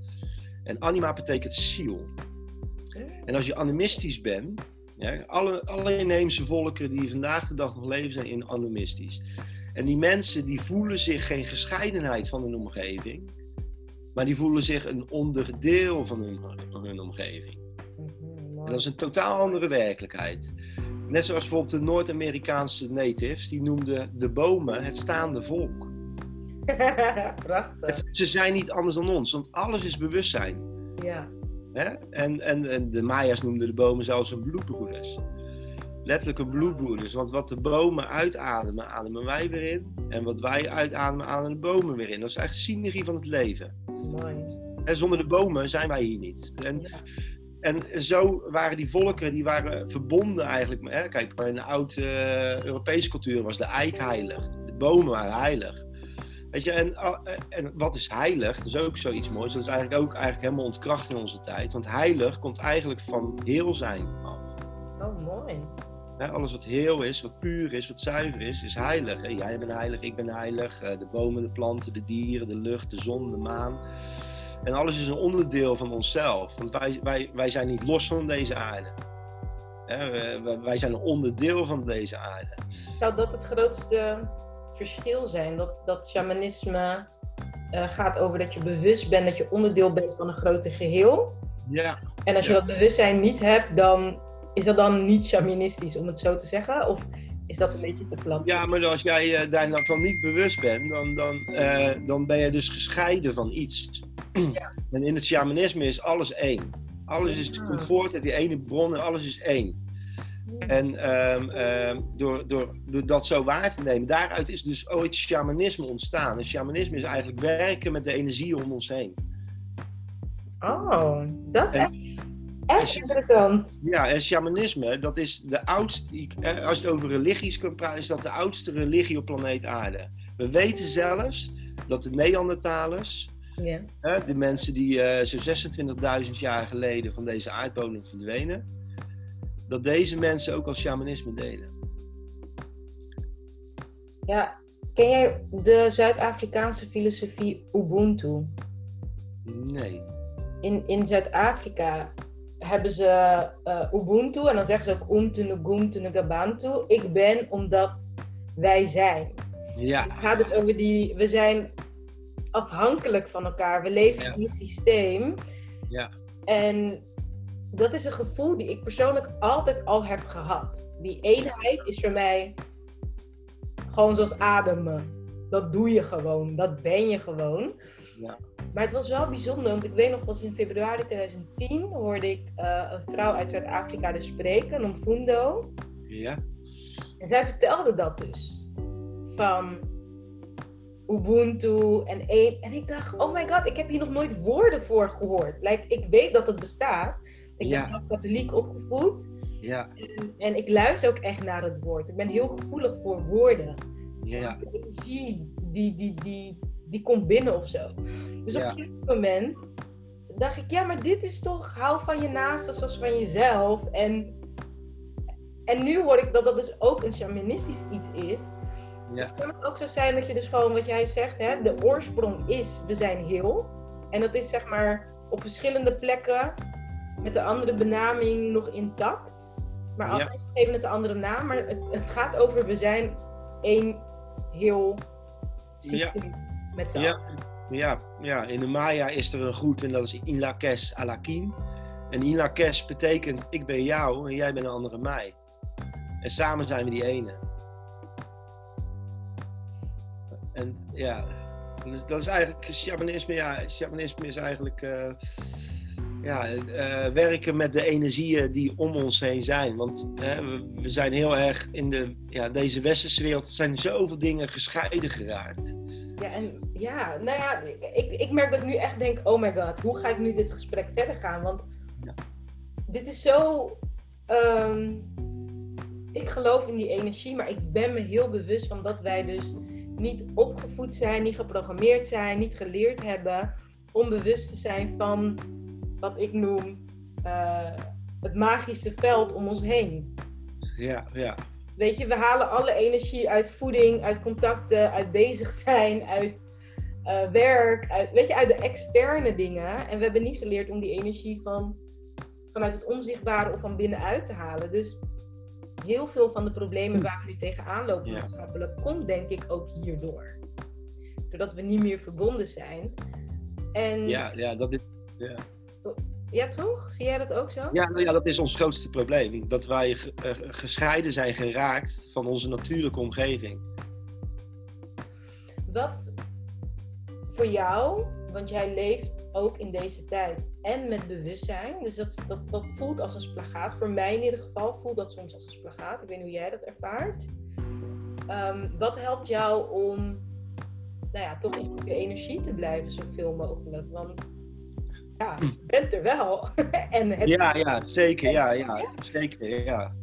En anima betekent ziel. En als je animistisch bent, ja, alle, alle inheemse volkeren die vandaag de dag nog leven, zijn in animistisch. En die mensen die voelen zich geen gescheidenheid van hun omgeving, maar die voelen zich een onderdeel van hun, van hun omgeving. Mhm, en dat is een totaal andere werkelijkheid. Net zoals bijvoorbeeld de Noord-Amerikaanse natives, die noemden de bomen het staande volk. Prachtig. ze zijn niet anders dan ons, want alles is bewustzijn. Ja. Hè? En, en, en de Maya's noemden de bomen zelfs een bloedbroeders. Letterlijk een bloedbroeders. Want wat de bomen uitademen, ademen wij weer in. En wat wij uitademen, ademen de bomen weer in. Dat is eigenlijk de synergie van het leven. Mooi. En zonder de bomen zijn wij hier niet. En, en zo waren die volkeren, die waren verbonden eigenlijk. Hè? Kijk, in de oude uh, Europese cultuur was de eik heilig. De bomen waren heilig. Weet je, en, oh, en wat is heilig? Dat is ook zoiets moois. Dat is eigenlijk ook eigenlijk helemaal ontkracht in onze tijd. Want heilig komt eigenlijk van heel zijn af. Oh, mooi. alles wat heel is, wat puur is, wat zuiver is, is heilig. Jij bent heilig, ik ben heilig. Eh, de bomen, de planten, de dieren, de lucht, de zon, de maan. En alles is een onderdeel van onszelf. Want wij, wij, wij zijn niet los van deze aarde. Wij, wij zijn een onderdeel van deze aarde. Zou dat het grootste verschil zijn? Dat, dat shamanisme uh, gaat over dat je bewust bent dat je onderdeel bent van een groter geheel. Ja. En als je dat bewustzijn niet hebt, dan is dat dan niet shamanistisch, om het zo te zeggen? Of is dat een beetje te plat? Ja, maar als jij uh, daar van niet bewust bent, dan, dan, uh, dan ben je dus gescheiden van iets. Ja. En in het shamanisme is alles één. Alles is, komt voort uit die ene bron en alles is één. En um, um, door, door, door dat zo waar te nemen, daaruit is dus ooit shamanisme ontstaan. En shamanisme is eigenlijk werken met de energie om ons heen. Oh, dat is echt, echt interessant. Ja, en shamanisme, dat is de oudste, als je het over religies kunt praten, is dat de oudste religie op planeet aarde. We weten zelfs dat de Neandertalers, ja. de mensen die uh, zo'n 26.000 jaar geleden van deze aardbodem verdwenen, dat deze mensen ook al shamanisme deden. Ja, ken jij de Zuid-Afrikaanse filosofie Ubuntu? Nee. In, in Zuid-Afrika hebben ze uh, Ubuntu en dan zeggen ze ook Umtu Nugumtu Nugabantu. Ik ben omdat wij zijn. Ja. Het gaat dus over die, we zijn afhankelijk van elkaar. We leven Ja. in een systeem. Ja. En dat is een gevoel die ik persoonlijk altijd al heb gehad. Die eenheid is voor mij gewoon zoals ademen. Dat doe je gewoon, dat ben je gewoon. Ja. Maar het was wel bijzonder, want ik weet nog, was in februari 2010 hoorde ik eh, een vrouw uit Zuid-Afrika dus spreken, een Fundo. Ja. En zij vertelde dat dus. Van Ubuntu en één. En ik dacht, oh my god, ik heb hier nog nooit woorden voor gehoord. Like, ik weet dat het bestaat. Ik Ja. ben zelf katholiek opgevoed. Ja. En, en ik luister ook echt naar het woord. Ik ben heel gevoelig voor woorden. Ja. De energie die, die, die, die komt binnen of zo. Dus op een gegeven moment dacht ik, ja, maar dit is toch hou van je naaste zoals van jezelf. En, en nu hoor ik dat dat dus ook een shamanistisch iets is. Ja. Dus kan het ook zo zijn dat je dus gewoon, wat jij zegt, hè, de oorsprong is, we zijn heel. En dat is zeg maar op verschillende plekken met een andere benaming nog intact. Maar Ja. geven het een andere naam. Maar het, het gaat over, we zijn één heel systeem met z'n Ja. Ja, ja, in de Maya is er een groet en dat is Inlakes Alakin. En Inlakes betekent ik ben jou en jij bent een andere mij. En samen zijn we die ene. En ja, dat is, dat is eigenlijk shamanisme. Ja, shamanisme is eigenlijk eh, ja, eh, werken met de energieën die om ons heen zijn. Want hè, we, we zijn heel erg in de, ja, deze westerse wereld zijn zoveel dingen gescheiden geraakt. Ja, en ja, nou ja, ik, ik merk dat ik nu echt denk, oh my god, hoe ga ik nu dit gesprek verder gaan? Want Ja. dit is zo, ehm, ik geloof in die energie, maar ik ben me heel bewust van dat wij dus niet opgevoed zijn, niet geprogrammeerd zijn, niet geleerd hebben om bewust te zijn van wat ik noem eh, het magische veld om ons heen. Ja, ja. Weet je, we halen alle energie uit voeding, uit contacten, uit bezig zijn, uit eh, werk, uit, weet je, uit de externe dingen. En we hebben niet geleerd om die energie van, vanuit het onzichtbare of van binnenuit te halen. Dus heel veel van de problemen waar we nu tegenaan lopen Ja. maatschappelijk, komt denk ik ook hierdoor. Doordat we niet meer verbonden zijn. En Ja, ja, dat is, ja. Ja, toch? Zie jij dat ook zo? Ja, nou ja, dat is ons grootste probleem. Dat wij eh, gescheiden zijn geraakt van onze natuurlijke omgeving. Wat voor jou, want jij leeft ook in deze tijd en met bewustzijn, dus dat, dat, dat voelt als een splagaat. Voor mij in ieder geval voelt dat soms als een splagaat. Ik weet niet hoe jij dat ervaart. Ehm, wat helpt jou om, nou ja, toch in goede energie te blijven zoveel mogelijk? Want ja, je bent er wel. en het, Ja, ja, zeker. Ja, ja, zeker. Ja.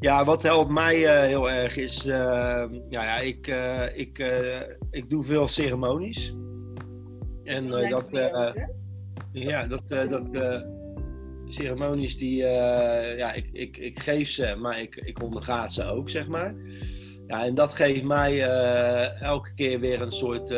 Ja, wat helpt mij eh, heel erg is, eh, ja, ja, ik, eh, ik, eh, ik doe veel ceremonies. En dat, ja, dat, dat ceremonies die, ja, ik, ik, ik geef ze, maar ik, ik onderga ze ook, zeg maar. Ja, en dat geeft mij elke keer weer een soort,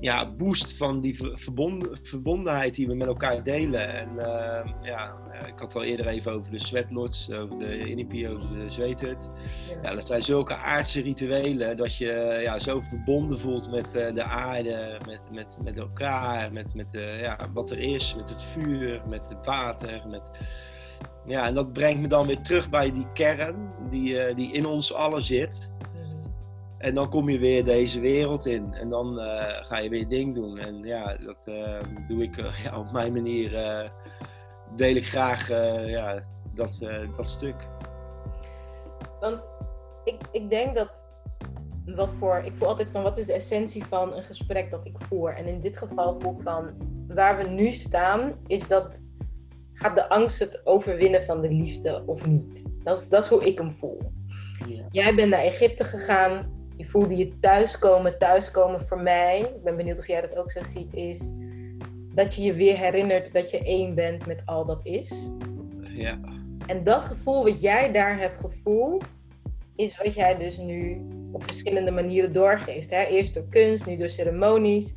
ja, boost van die verbonden, verbondenheid die we met elkaar delen. En uh, ja, ik had het al eerder even over de sweatlords, over de Inipi, over de zweethut. Ja. ja. dat zijn zulke aardse rituelen dat je ja, zo verbonden voelt met uh, de aarde, met, met, met elkaar, met, met uh, ja, wat er is, met het vuur, met het water. Met... Ja, en dat brengt me dan weer terug bij die kern die, die in ons allen zit. En dan kom je weer deze wereld in. En dan uh, ga je weer ding doen. En ja, dat uh, doe ik uh, ja, op mijn manier. deel ik graag ja, dat, dat stuk. Want ik, ik denk dat. Wat voor, ik voel altijd van wat is de essentie van een gesprek dat ik voer. En in dit geval voel ik van waar we nu staan, is dat gaat de angst het overwinnen van de liefde of niet? Dat is, dat is hoe ik hem voel. Ja. Jij bent naar Egypte gegaan je voelde je thuiskomen. Thuiskomen voor mij, ik ben benieuwd of jij dat ook zo ziet, is dat je je weer herinnert dat je één bent met al dat is. Ja. En dat gevoel wat jij daar hebt gevoeld, is wat jij dus nu op verschillende manieren doorgeeft. Hè? Eerst door kunst, nu door ceremonies.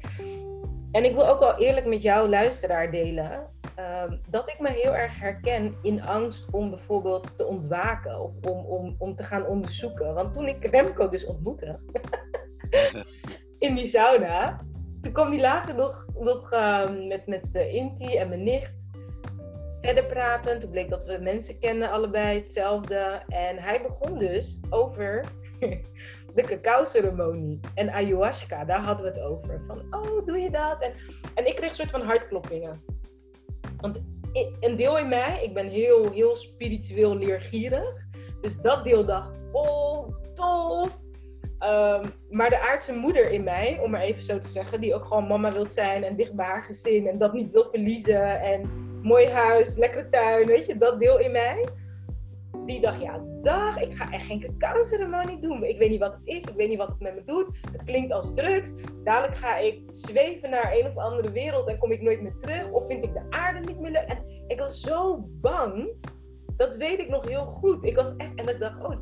En ik wil ook wel eerlijk met jou, luisteraar, delen. Ehm, dat ik me heel erg herken in angst om bijvoorbeeld te ontwaken of om, om, om te gaan onderzoeken. Want toen ik Remco dus ontmoette in die sauna, toen kwam hij later nog, nog ehm, met, met uh, Inti en mijn nicht verder praten. Toen bleek dat we mensen kennen, allebei hetzelfde. En hij begon dus over de cacao-ceremonie en ayahuasca. Daar hadden we het over. Van, oh, doe je dat? En, en ik kreeg een soort van hartkloppingen. Want een deel in mij, ik ben heel, heel spiritueel leergierig. Dus dat deel dacht, oh, tof. Um, maar de aardse moeder in mij, om maar even zo te zeggen, die ook gewoon mama wil zijn en dicht bij haar gezin en dat niet wil verliezen en mooi huis, lekkere tuin, weet je, dat deel in mij die dacht, ja, dag, ik ga echt geen cacao-ceremonie doen. Ik weet niet wat het is, ik weet niet wat het met me doet. Het klinkt als drugs. Dadelijk ga ik zweven naar een of andere wereld en kom ik nooit meer terug. Of vind ik de aarde niet meer leuk. En ik was zo bang. Dat weet ik nog heel goed. Ik was echt, en ik dacht, oh,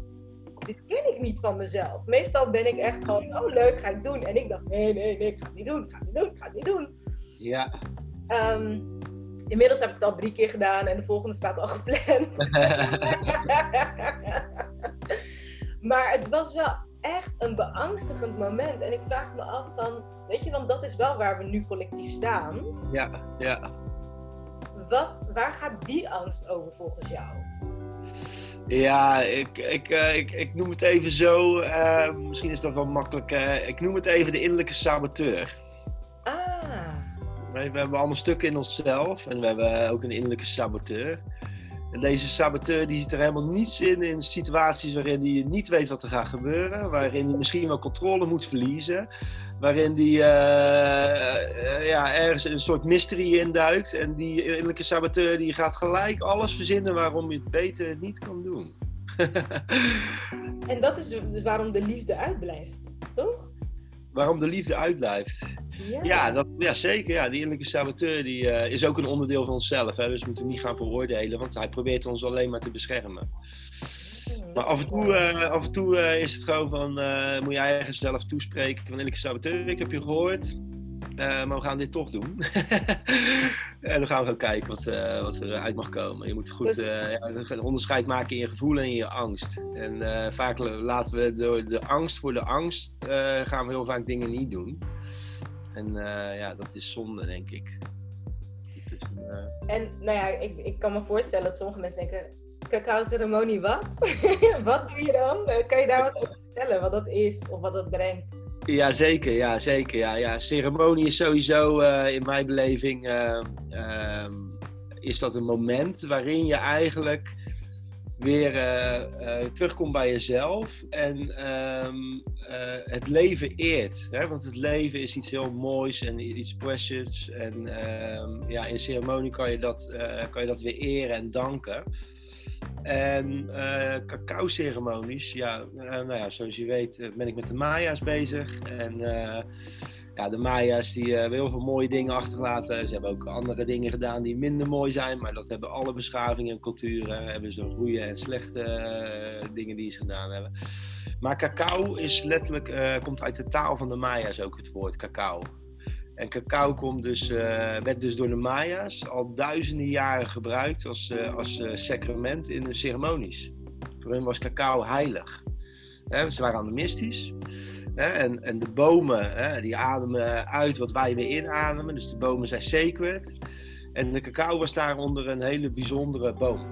dit ken ik niet van mezelf. Meestal ben ik echt gewoon, oh leuk, ga ik doen. En ik dacht, nee, nee, nee, ik ga het niet doen, ik ga het niet doen, ik ga het niet doen. Ja. Um, Inmiddels heb ik het al drie keer gedaan en de volgende staat al gepland. maar het was wel echt een beangstigend moment. En ik vraag me af van, weet je, want dat is wel waar we nu collectief staan. Ja, ja. Wat, waar gaat die angst over volgens jou? Ja, ik, ik, uh, ik, ik noem het even zo. Uh, misschien is dat wel makkelijk. Uh, ik noem het even de innerlijke saboteur. We hebben allemaal stukken in onszelf en we hebben ook een innerlijke saboteur. En deze saboteur die ziet er helemaal niets in in situaties waarin hij niet weet wat er gaat gebeuren, waarin hij misschien wel controle moet verliezen, waarin hij uh, uh, ja, ergens een soort mystery induikt. En die innerlijke saboteur die gaat gelijk alles verzinnen waarom je het beter niet kan doen. en dat is waarom de liefde uitblijft, toch? Waarom de liefde uitblijft. Ja, ja, dat, ja zeker. Ja. Die innerlijke saboteur die, uh, is ook een onderdeel van onszelf. Hè? Dus we moeten hem niet gaan veroordelen, want hij probeert ons alleen maar te beschermen. maar af en toe, uh, af en toe uh, is het gewoon van, moet je eigen zelf toespreken van innerlijke saboteur. Ik heb je gehoord. Uh, maar we gaan dit toch doen. en dan gaan we gaan kijken wat, uh, wat eruit mag komen. Je moet goed uh, ja, een onderscheid maken in je gevoel en in je angst. En vaak laten we door de angst voor de angst, gaan we heel vaak dingen niet doen. En ja, dat is zonde, denk ik. Is een, en nou ja, ik, ik kan me voorstellen dat sommige mensen denken, cacao-ceremonie wat? wat doe je dan? kan je daar wat over vertellen, wat dat is of wat dat brengt? Ja, zeker. Ja, zeker. Ja, ja. Ceremonie is sowieso uh, in mijn beleving uh, uh, is dat een moment waarin je eigenlijk weer uh, terugkomt bij jezelf en ehm, het leven eert. Hè? Want het leven is iets heel moois en iets precious. En ehm, ja, in ceremonie kan je, dat, kan je dat weer eren en danken. En uh, cacao-ceremonies, ja, uh, nou ja, zoals je weet eh, ben ik met de Maya's bezig. En ja, de Maya's die hebben heel veel mooie dingen achtergelaten. Ze hebben ook andere dingen gedaan die minder mooi zijn. Maar dat hebben alle beschavingen en culturen. Hebben ze goede en slechte dingen die ze gedaan hebben. Maar cacao is letterlijk, komt uit de taal van de Maya's ook het woord cacao. En cacao komt dus, uh, werd dus door de Maya's al duizenden jaren gebruikt als, uh, als uh, sacrament in de ceremonies. Voor hen was cacao heilig. Ze waren animistisch. Hè, en, en de bomen die ademen uit wat wij weer inademen. Dus de bomen zijn sacred. En de cacao was daaronder een hele bijzondere boom.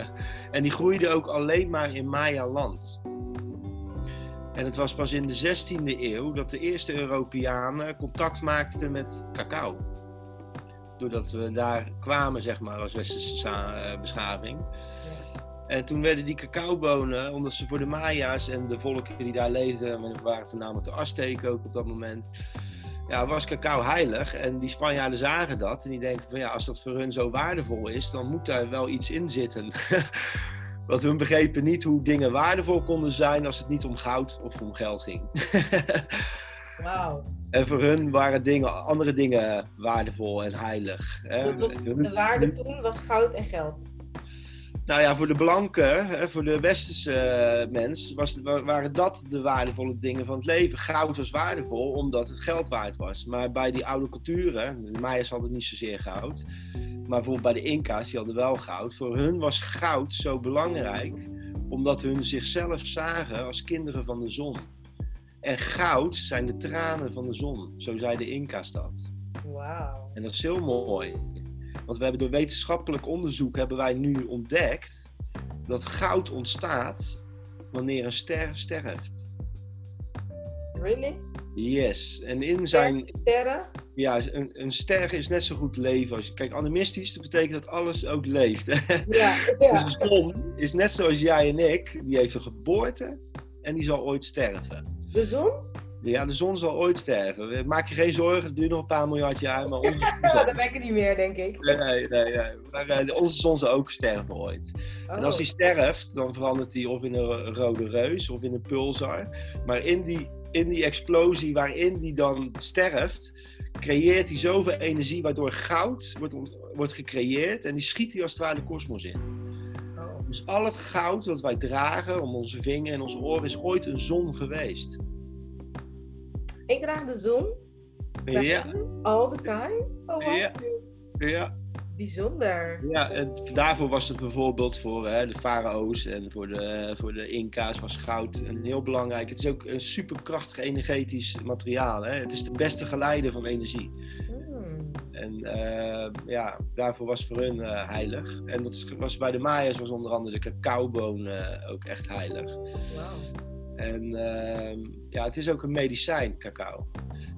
en die groeide ook alleen maar in Maya-land. En het was pas in de 16e eeuw dat de eerste Europeanen contact maakten met cacao. Doordat we daar kwamen, zeg maar, als westerse eh, beschaving. En toen werden die cacaobonen, omdat ze voor de Maya's en de volken die daar leefden, we waren voornamelijk de Azteken ook op dat moment, ja, was cacao heilig. En die Spanjaarden zagen dat en die denken van ja, als dat voor hun zo waardevol is, dan moet daar wel iets in zitten. Want hun begrepen niet hoe dingen waardevol konden zijn als het niet om goud of om geld ging. Wauw. En voor hun waren dingen, andere dingen waardevol en heilig. Dat was, de waarde toen was goud en geld. Nou ja, voor de blanken, voor de westerse eh, mens, was, waren dat de waardevolle dingen van het leven. Goud was waardevol omdat het geld waard was. Maar bij die oude culturen, de Mayas hadden niet zozeer goud, maar bijvoorbeeld bij de Inca's, die hadden wel goud. Voor hun was goud zo belangrijk omdat hun zichzelf zagen als kinderen van de zon. En goud zijn de tranen van de zon, zo zei de Inca's dat. Wauw. En dat is heel mooi. Want we hebben door wetenschappelijk onderzoek hebben wij nu ontdekt dat goud ontstaat wanneer een ster sterft. Really? Yes. En in zijn. Sterren? Ja, een, een ster is net zo goed leven. Als, kijk, animistisch, dat betekent dat alles ook leeft. Ja, ja. Dus de zon is net zoals jij en ik, die heeft een geboorte en die zal ooit sterven. De zon? Ja, de zon zal ooit sterven. Maak je geen zorgen, het duurt nog een paar miljard jaar. Maar onze zal... dat ben ik niet meer, denk ik. Nee, nee, nee. Maar uh, onze zon zal ook sterven ooit. En als Oh. die sterft, dan verandert hij of in een rode reus of in een pulsar. Maar in die, in die explosie waarin die dan sterft, creëert hij zoveel energie waardoor goud wordt, wordt gecreëerd. En die schiet hij als het ware de kosmos in. Oh. Dus al het goud dat wij dragen om onze vinger en onze oren is ooit een zon geweest. Ik draag de zon. Ja, All the time? Oh, wow. Ja. ja. Bijzonder. Ja, en daarvoor was het bijvoorbeeld voor hè, de farao's en voor de, voor de Inca's was goud een heel belangrijk. Het is ook een superkrachtig energetisch materiaal. Hè? Het is de beste geleider van energie. Hmm. En eh, ja, daarvoor was voor hun eh, heilig. En dat was bij de Maya's was onder andere de cacaoboon eh, ook echt heilig. Wauw. En ehm, ja, het is ook een medicijn, cacao.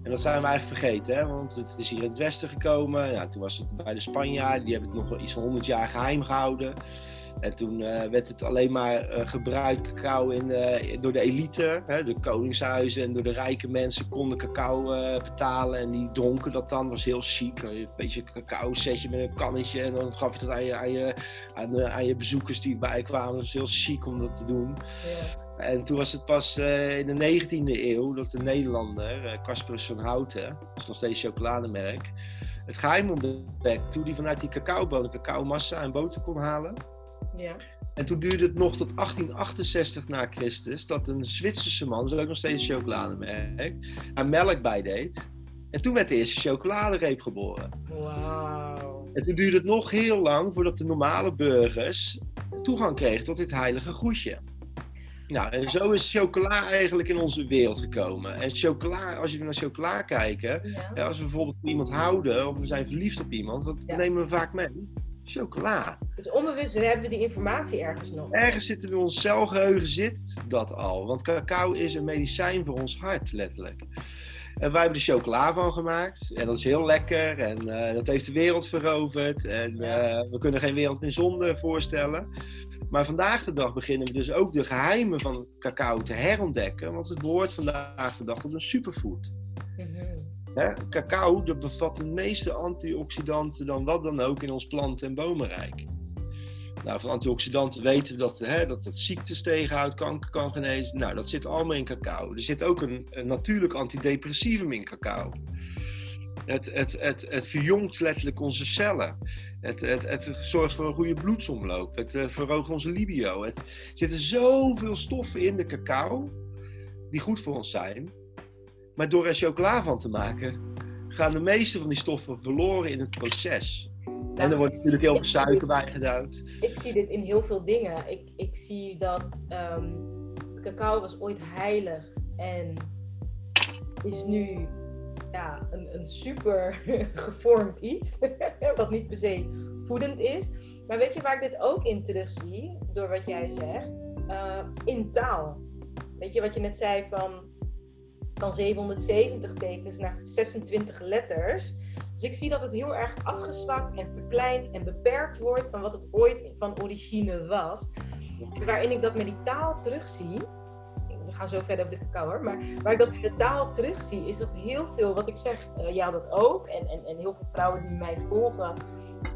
En dat zijn we eigenlijk vergeten, hè? want het is hier in het westen gekomen. Ja, toen was het bij de Spanjaarden, die hebben het nog wel iets van 100 jaar geheim gehouden. En toen eh, werd het alleen maar eh, gebruikt, cacao, in, eh, door de elite. Hè? De koningshuizen en door de rijke mensen konden cacao betalen. En die dronken dat dan, was heel chic. Een beetje cacao setje met een kannetje. En dan gaf je dat aan je, aan je, aan de- aan je bezoekers die bijkwamen. Dat was heel chic om dat te doen. Ja. En toen was het pas in de 19e eeuw dat de Nederlander, Casperus van Houten, dat is nog steeds chocolademerk, het geheim ontdekte hoe die vanuit die cacaobonen cacaomassa en boter kon halen. Ja. En toen duurde het nog tot 1868 na Christus dat een Zwitserse man, dat is ook nog steeds een chocolademerk, aan melk bijdeed. En toen werd de eerste chocoladereep geboren. Wauw. En toen duurde het nog heel lang voordat de normale burgers toegang kregen tot dit heilige goedje. Nou, en zo is chocola eigenlijk in onze wereld gekomen. En chocola, als je naar chocola kijken, Ja. als we bijvoorbeeld van iemand houden of we zijn verliefd op iemand, wat Ja. nemen we vaak mee? Chocola. Dus onbewust hebben we die informatie ergens nog. Ergens zit in ons celgeheugen zit dat al. Want cacao is een medicijn voor ons hart, letterlijk. En wij hebben er chocola van gemaakt. En dat is heel lekker. En eh, dat heeft de wereld veroverd. En eh, we kunnen geen wereld meer zonder voorstellen. Maar vandaag de dag beginnen we dus ook de geheimen van cacao te herontdekken. Want het behoort vandaag de dag tot een superfood. Mhm. Cacao bevat de meeste antioxidanten dan wat dan ook in ons planten- en bomenrijk. Nou, van antioxidanten weten we dat, hè, dat het ziektes tegenhoudt, kanker kan genezen. Nou, dat zit allemaal in cacao. Er zit ook een, een natuurlijk antidepressivum in cacao. Het, het, het, het verjongt letterlijk onze cellen. Het, het, het zorgt voor een goede bloedsomloop. Het eh, verhoogt onze libido. Het, er zitten zoveel stoffen in de cacao die goed voor ons zijn. Maar door er chocola van te maken, gaan de meeste van die stoffen verloren in het proces. en er wordt natuurlijk heel veel suiker bij gedaan. Ik zie dit in heel veel dingen. Ik, ik zie dat um, cacao was ooit heilig en is nu ja, een, een super gevormd iets, wat niet per se voedend is. Maar weet je waar ik dit ook in terug zie, door wat jij zegt? Uh, in taal. Weet je wat je net zei van, van 770 tekens naar 26 letters. Dus ik zie dat het heel erg afgezwakt en verkleind en beperkt wordt van wat het ooit van origine was. Waarin ik dat met die taal terugzie we gaan zo verder op de cacao hoor. Maar waar ik dat in de taal terugzie, is dat heel veel, wat ik zeg, uh, ja dat ook. En, en, en heel veel vrouwen die mij volgen,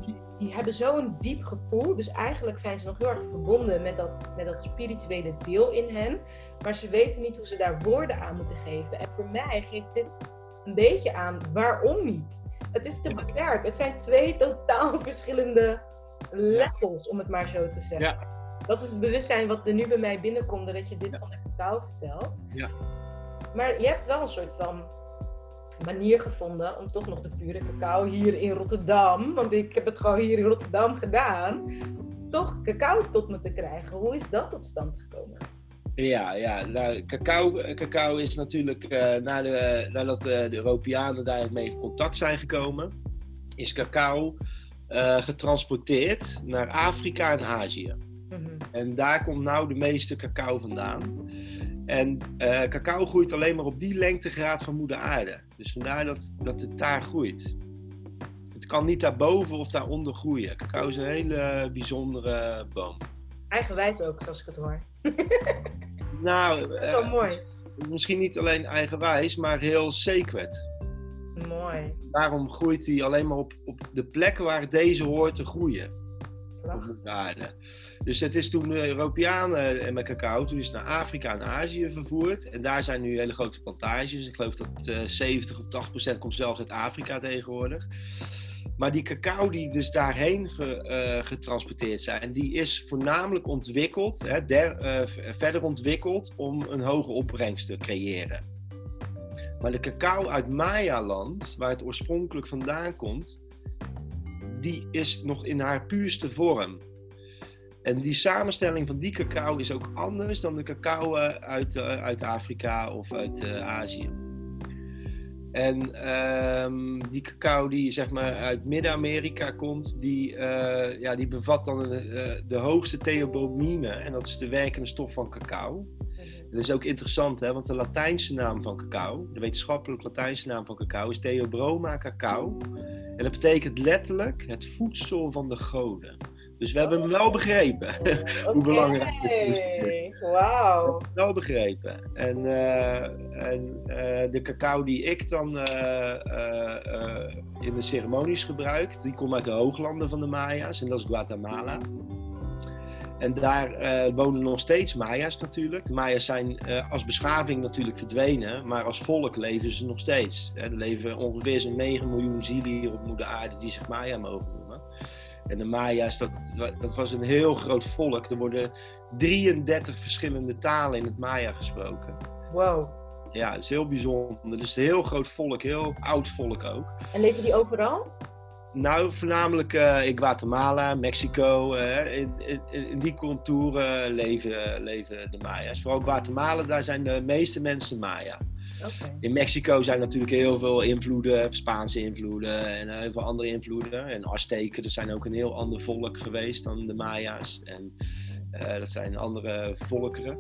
die, die hebben zo'n diep gevoel. Dus eigenlijk zijn ze nog heel erg verbonden met dat, met dat spirituele deel in hen. Maar ze weten niet hoe ze daar woorden aan moeten geven. En voor mij geeft dit een beetje aan waarom niet. Het is te beperkt. Het zijn twee totaal verschillende levels, om het maar zo te zeggen. Ja dat is het bewustzijn wat er nu bij mij binnenkomt, dat je dit van de cacao vertelt. Ja. Maar je hebt wel een soort van manier gevonden om toch nog de pure cacao hier in Rotterdam, want ik heb het gewoon hier in Rotterdam gedaan, toch cacao tot me te krijgen. Hoe is dat tot stand gekomen? Ja, ja nou, cacao, cacao is natuurlijk uh, nadat de, de Europeanen daar mee in contact zijn gekomen, is cacao uh, getransporteerd naar Afrika en Azië. Mhm. En daar komt nou de meeste cacao vandaan. En uh, cacao groeit alleen maar op die lengtegraad van moeder aarde. Dus vandaar dat, dat het daar groeit. Het kan niet daarboven of daaronder groeien. Cacao is een hele bijzondere boom. Eigenwijs ook, zoals ik het hoor. nou, dat is wel uh, mooi. Misschien niet alleen eigenwijs, maar heel sacred. Mooi. Daarom groeit hij alleen maar op, op de plekken waar deze hoort te groeien. Op aarde. Dus het is toen de Europeanen en met cacao, toen is naar Afrika en Azië vervoerd. En daar zijn nu hele grote plantages. Ik geloof dat uh, 70 of 80 procent komt zelfs uit Afrika tegenwoordig. Maar die cacao die dus daarheen ge, getransporteerd zijn, die is voornamelijk ontwikkeld, hè, der, verder ontwikkeld om een hoge opbrengst te creëren. Maar de cacao uit Maya-land, waar het oorspronkelijk vandaan komt, die is nog in haar puurste vorm. En die samenstelling van die cacao is ook anders dan de cacao eh, uit, uh, uit Afrika of uit uh, Azië. En um, die cacao die zeg maar uit Midden-Amerika komt, die, uh, ja, die bevat dan de, de hoogste theobromine. En dat is de werkende stof van cacao. Dat is ook interessant, hè, want de Latijnse naam van cacao, de wetenschappelijke Latijnse naam van cacao, is Theobroma cacao. En dat betekent letterlijk het voedsel van de goden. Dus we hebben hem wel begrepen. Hoe belangrijk het is. Wauw. Wel begrepen. En, uh, en uh, de cacao die ik dan uh, in de ceremonies gebruik, die komt uit de hooglanden van de Maya's. En dat is Guatemala. En daar wonen nog steeds Maya's natuurlijk. De Maya's zijn als beschaving natuurlijk verdwenen, maar als volk leven ze nog steeds. er leven ongeveer zo'n 9 miljoen zielen hier op moeder aarde die zich Maya mogen noemen. En de Maya's, dat, dat was een heel groot volk. Er worden 33 verschillende talen in het Maya gesproken. Wow. Ja, dat is heel bijzonder. Het is een heel groot volk, heel oud volk ook. En leven die overal? Nou, voornamelijk uh, in Guatemala, Mexico. Uh, in, in, in, die contouren leven, leven de Maya's. Vooral Guatemala, daar zijn de meeste mensen Maya. In Mexico zijn natuurlijk heel veel invloeden, Spaanse invloeden en eh, heel veel andere invloeden. En Azteken, dat zijn ook een heel ander volk geweest dan de Maya's. En uh, dat zijn andere volkeren.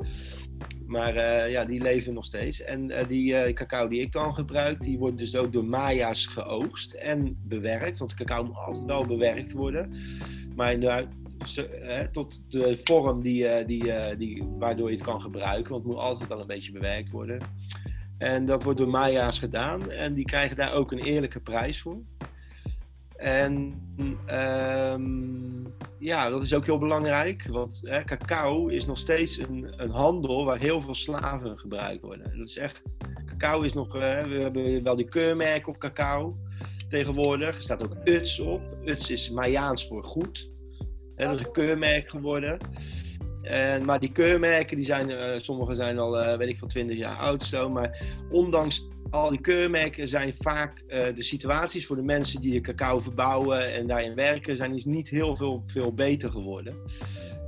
Maar uh, ja, die leven nog steeds. En uh, die cacao die ik dan gebruik, die wordt dus ook door Maya's geoogst en bewerkt. Want cacao moet altijd wel bewerkt worden. Maar tot de vorm die, die, die, waardoor je het kan gebruiken. Want het moet altijd wel een beetje bewerkt worden. En dat wordt door Maya's gedaan. En die krijgen daar ook een eerlijke prijs voor. En um, ja, dat is ook heel belangrijk. Want hè, cacao is nog steeds een, een, handel waar heel veel slaven gebruikt worden. Dat is echt. Cacao is nog. Uh, we hebben wel die keurmerk op cacao tegenwoordig. Er staat ook UTS op. UTS is Mayaans voor goed. En dat is een keurmerk geworden. En, maar die keurmerken, die zijn, uh, sommige zijn al, uh, weet ik van 20 jaar oud zo. Maar ondanks al die keurmerken zijn vaak eh, de situaties voor de mensen die de cacao verbouwen en daarin werken, zijn dus niet heel veel, veel beter geworden.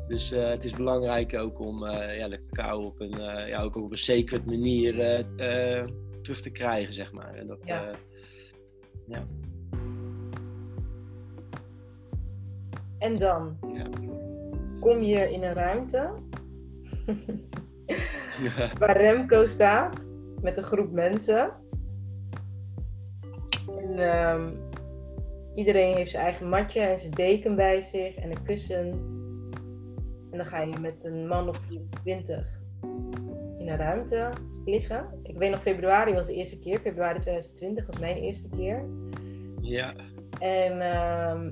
Dus het is belangrijk ook om ja, de cacao op een, ja, ook op een sacred manier terug te krijgen, zeg maar. En dat, ja. ja. En dan ja. Kom je in een ruimte waar Remco staat met een groep mensen. En ehm, iedereen heeft zijn eigen matje en zijn deken bij zich en een kussen. En dan ga je met een man of 24 in een ruimte liggen. Ik weet nog, februari was de eerste keer. Februari 2020 was mijn eerste keer. Ja. En um,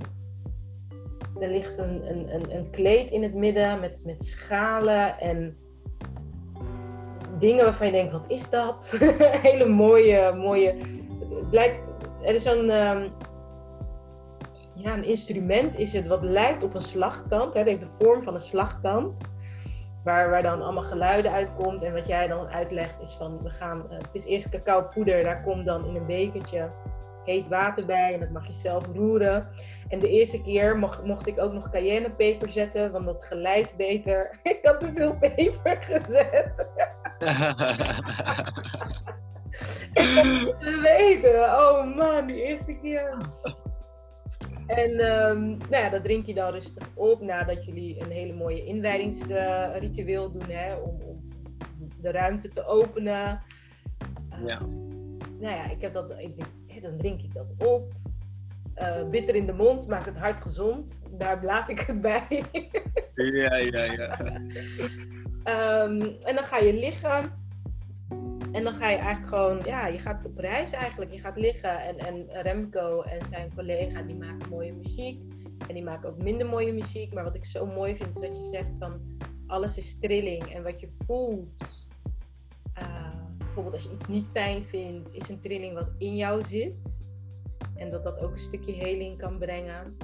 er ligt een, een, een, kleed in het midden met, met schalen en dingen waarvan je denkt, wat is dat? Hele mooie, mooie... Het blijkt, er is zo'n... Um, ja, een instrument is het wat lijkt op een slagtand. Het heeft de vorm van een slagtand. Waar, waar dan allemaal geluiden uitkomt. En wat jij dan uitlegt is van, we gaan... Uh, het is eerst cacao poeder. Daar komt dan in een bekertje heet water bij en dat mag je zelf roeren. En de eerste keer mocht, mocht ik ook nog cayennepeper zetten, want dat geleidt beter. ik had te veel peper gezet. ik had te weten. Oh man, die eerste keer. En um, nou ja, dat drink je dan rustig op nadat jullie een hele mooie inwijdingsritueel uh, doen hè, om, om, de ruimte te openen. ja. Nou ja, ik heb dat, ik denk, dan drink ik dat op. Uh, bitter in de mond maakt het hart gezond. Daar blaad ik het bij. ja, ja, ja. Um, en dan ga je liggen. En dan ga je eigenlijk gewoon, ja, je gaat op reis eigenlijk. Je gaat liggen en, en Remco en zijn collega die maken mooie muziek. En die maken ook minder mooie muziek. Maar wat ik zo mooi vind is dat je zegt van alles is trilling. En wat je voelt bijvoorbeeld als je iets niet fijn vindt, is een trilling wat in jou zit. En dat dat ook een stukje heling kan brengen.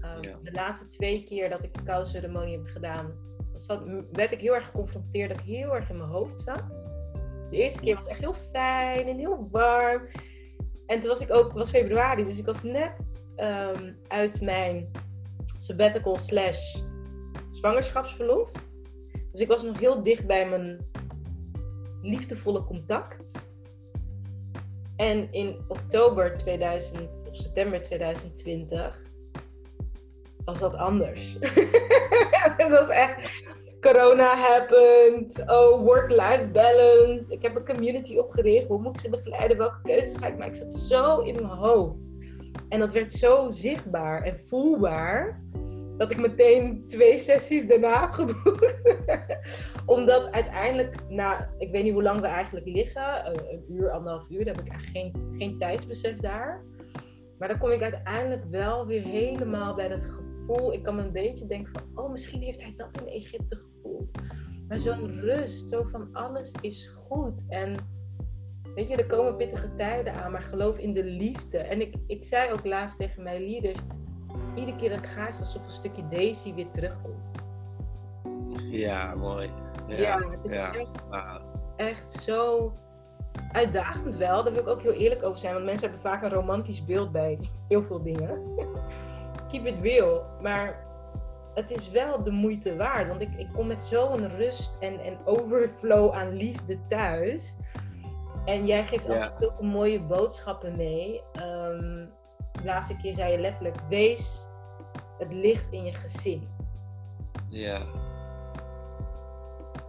Um, De laatste twee keer dat ik de kouceremonie heb gedaan, zat, werd ik heel erg geconfronteerd dat ik heel erg in mijn hoofd zat. De eerste keer was echt heel fijn en heel warm. En toen was ik ook, was februari, dus ik was net um, uit mijn sabbatical slash zwangerschapsverlof. Dus ik was nog heel dicht bij mijn liefdevolle contact. En in oktober 2000 of september 2020 was dat anders. het was echt corona happened. Oh, work-life balance. Ik heb een community opgericht. Hoe moet ik ze begeleiden? Welke keuzes ga ik maken? Ik zat zo in mijn hoofd. En dat werd zo zichtbaar en voelbaar dat ik meteen twee sessies daarna heb geboekt. Omdat uiteindelijk, na, ik weet niet hoe lang we eigenlijk liggen, eh, een uur, anderhalf uur, dan heb ik eigenlijk geen, geen tijdsbesef daar. Maar dan kom ik uiteindelijk wel weer helemaal bij dat gevoel. Ik kan me een beetje denken van, oh, misschien heeft hij dat in Egypte gevoeld. Maar zo'n rust, zo van alles is goed. En weet je, er komen pittige tijden aan, maar geloof in de liefde. En ik, ik zei ook laatst tegen mijn leaders, iedere keer dat ik ga, is alsof een stukje Daisy weer terugkomt. Ja, mooi. Ja, ja het is echt, echt zo uitdagend wel. Daar wil ik ook heel eerlijk over zijn. Want mensen hebben vaak een romantisch beeld bij heel veel dingen. Keep it real. Maar het is wel de moeite waard. Want ik, ik kom met zo'n rust en, en overflow aan liefde thuis. En jij geeft altijd zulke mooie boodschappen mee. Um, de laatste keer zei je letterlijk: wees het licht in je gezin. Ja.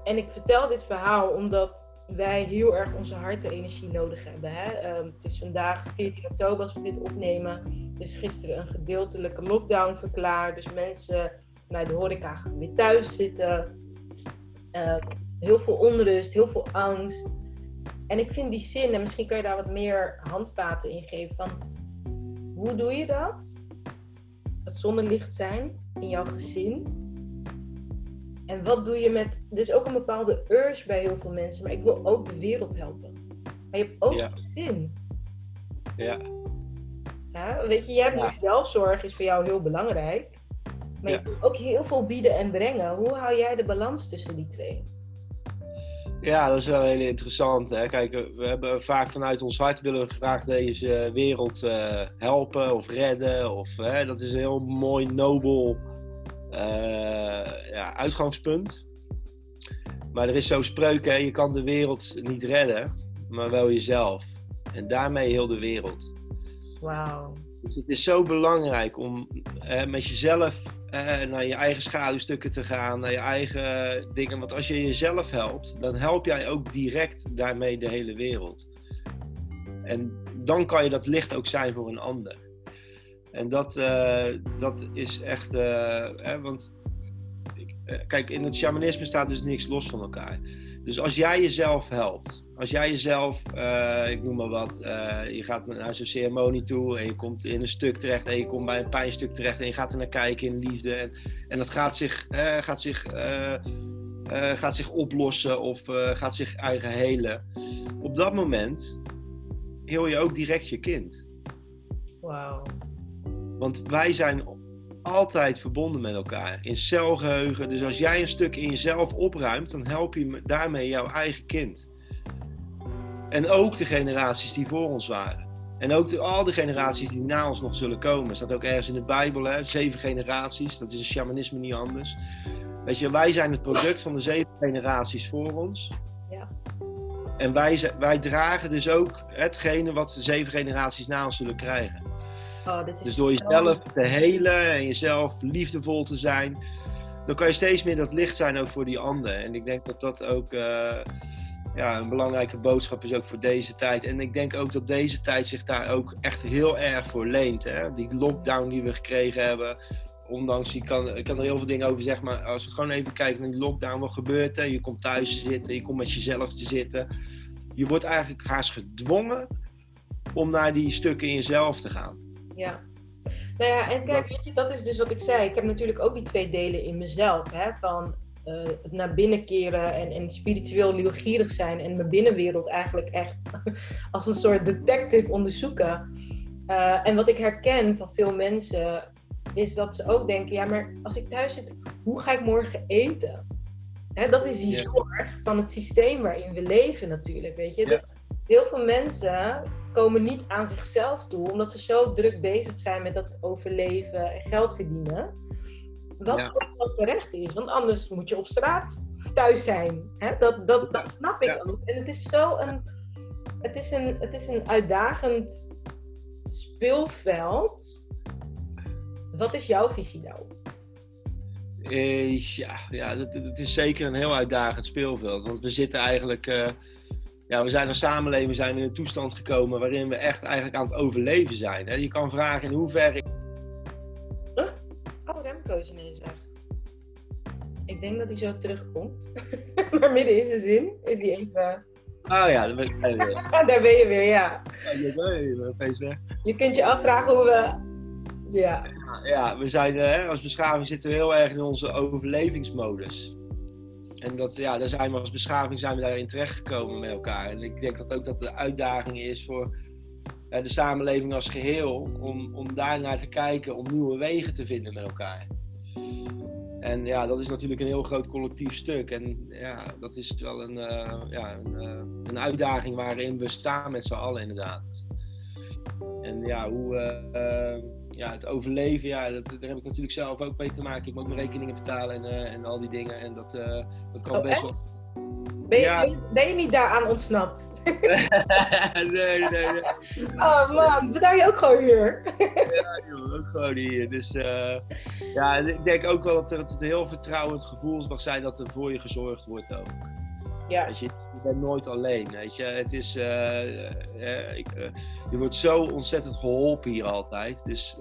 En ik vertel dit verhaal omdat wij heel erg onze hartenergie nodig hebben. Hè? Ehm, het is vandaag 14 oktober als we dit opnemen. Er is gisteren een gedeeltelijke lockdown verklaard. Dus mensen vanuit de horeca gaan weer thuis zitten. Ehm, heel veel onrust, heel veel angst. En ik vind die zin, en misschien kan je daar wat meer handvaten in geven van hoe doe je dat? Het zonnelicht zijn in jouw gezin. En wat doe je met. Er is ook een bepaalde urge bij heel veel mensen, maar ik wil ook de wereld helpen. Maar je hebt ook een gezin. Ja. ja. Weet je, jij hebt ja. zelfzorg, is voor jou heel belangrijk. Maar je kunt ook heel veel bieden en brengen. Hoe hou jij de balans tussen die twee? Ja, dat is wel heel interessant. Hè? Kijk, we hebben vaak vanuit ons hart willen we graag deze wereld uh, helpen of redden. Of, hè, dat is een heel mooi, nobel uh, ja, uitgangspunt. Maar er is zo'n spreuk, hè, je kan de wereld niet redden, maar wel jezelf. En daarmee heel de wereld. Wauw. Dus het is zo belangrijk om met jezelf naar je eigen schaduwstukken te gaan, naar je eigen dingen. Want als je jezelf helpt, dan help jij ook direct daarmee de hele wereld. En dan kan je dat licht ook zijn voor een ander. En dat, uh, dat is echt. Uh, hè, want eh, kijk, in het shamanisme staat dus niks los van elkaar. Dus als jij jezelf helpt, als jij jezelf, uh, ik noem maar wat, uh, je gaat naar zo'n ceremonie toe en je komt in een stuk terecht en je komt bij een pijnstuk terecht en je gaat er naar kijken in liefde en, en dat gaat zich, uh, gaat, zich, gaat zich oplossen of gaat zich eigen helen. Op dat moment heel je ook direct je kind. Wauw. Want wij zijn altijd verbonden met elkaar. In celgeheugen. Dus als jij een stuk in jezelf opruimt, dan help je daarmee jouw eigen kind. En ook de generaties die voor ons waren. En ook de, al de generaties die na ons nog zullen komen. staat ook ergens in de Bijbel, hè? zeven generaties. Dat is een shamanisme niet anders. Weet je, wij zijn het product van de zeven generaties voor ons. Ja. En wij, wij dragen dus ook hetgene wat de zeven generaties na ons zullen krijgen. Oh, dit is dus door jezelf te helen en jezelf liefdevol te zijn, dan kan je steeds meer dat licht zijn ook voor die ander. En ik denk dat dat ook uh, ja, een belangrijke boodschap is ook voor deze tijd. En ik denk ook dat deze tijd zich daar ook echt heel erg voor leent. Hè? Die lockdown die we gekregen hebben. Ondanks, je kan, ik kan er heel veel dingen over zeggen, maar als we gewoon even kijken naar die lockdown, wat gebeurt er? Je komt thuis te zitten, je komt met jezelf te zitten. Je wordt eigenlijk haast gedwongen om naar die stukken in jezelf te gaan. Ja. Nou ja, en kijk, dat is dus wat ik zei. Ik heb natuurlijk ook die twee delen in mezelf. Hè, van het naar binnen keren en, en spiritueel nieuwsgierig zijn. En mijn binnenwereld eigenlijk echt als een soort detective onderzoeken. Uh, en wat ik herken van veel mensen is dat ze ook denken: ja, maar als ik thuis zit, hoe ga ik morgen eten? Hè, dat is die zorg van het systeem waarin we leven, natuurlijk. Weet je? Dus heel veel mensen komen niet aan zichzelf toe, omdat ze zo druk bezig zijn met dat overleven en geld verdienen. Wat ja. ook terecht is, want anders moet je op straat thuis zijn. Hè? Dat, dat, dat snap ik ook. En het is zo een, het is een, het is een uitdagend speelveld. Wat is jouw visie daarop? Uh, ja, ja het, is zeker een heel uitdagend speelveld. Want we zitten eigenlijk. Uh, ja, we zijn als samenleving zijn we in een toestand gekomen waarin we echt eigenlijk aan het overleven zijn. Hè? Je kan vragen in hoeverre. Is ineens weg. Ik denk dat hij zo terugkomt. maar midden in zijn zin is hij even. Oh ja, daar ben, je weer. daar ben je weer, ja. ja weg. Je kunt je afvragen hoe we. Ja, ja, ja we zijn hè, als beschaving zitten we heel erg in onze overlevingsmodus. En dat, ja, daar zijn we als beschaving zijn we daarin terechtgekomen met elkaar. En ik denk dat ook dat de uitdaging is voor de samenleving als geheel om, om daar naar te kijken, om nieuwe wegen te vinden met elkaar. En ja, dat is natuurlijk een heel groot collectief stuk. En ja, dat is wel een, uh, ja, een, uh, een, uitdaging waarin we staan met z'n allen inderdaad. En ja, hoe, uh, ja, het overleven, ja, dat, daar heb ik natuurlijk zelf ook mee te maken. Ik moet mijn rekeningen betalen en, uh, en al die dingen. En dat, uh, dat kan oh, best wel. Ben je, ja. ben, je, ben je niet daaraan ontsnapt? nee, nee, nee. Oh man, betaal je ook gewoon hier? ja, joh, ook gewoon hier. Dus uh, ja, ik denk ook wel dat het een heel vertrouwend gevoel mag zijn dat er voor je gezorgd wordt ook. Ja. je nooit alleen. Weet je, het is, uh, uh, ik, je wordt zo ontzettend geholpen hier altijd. Dus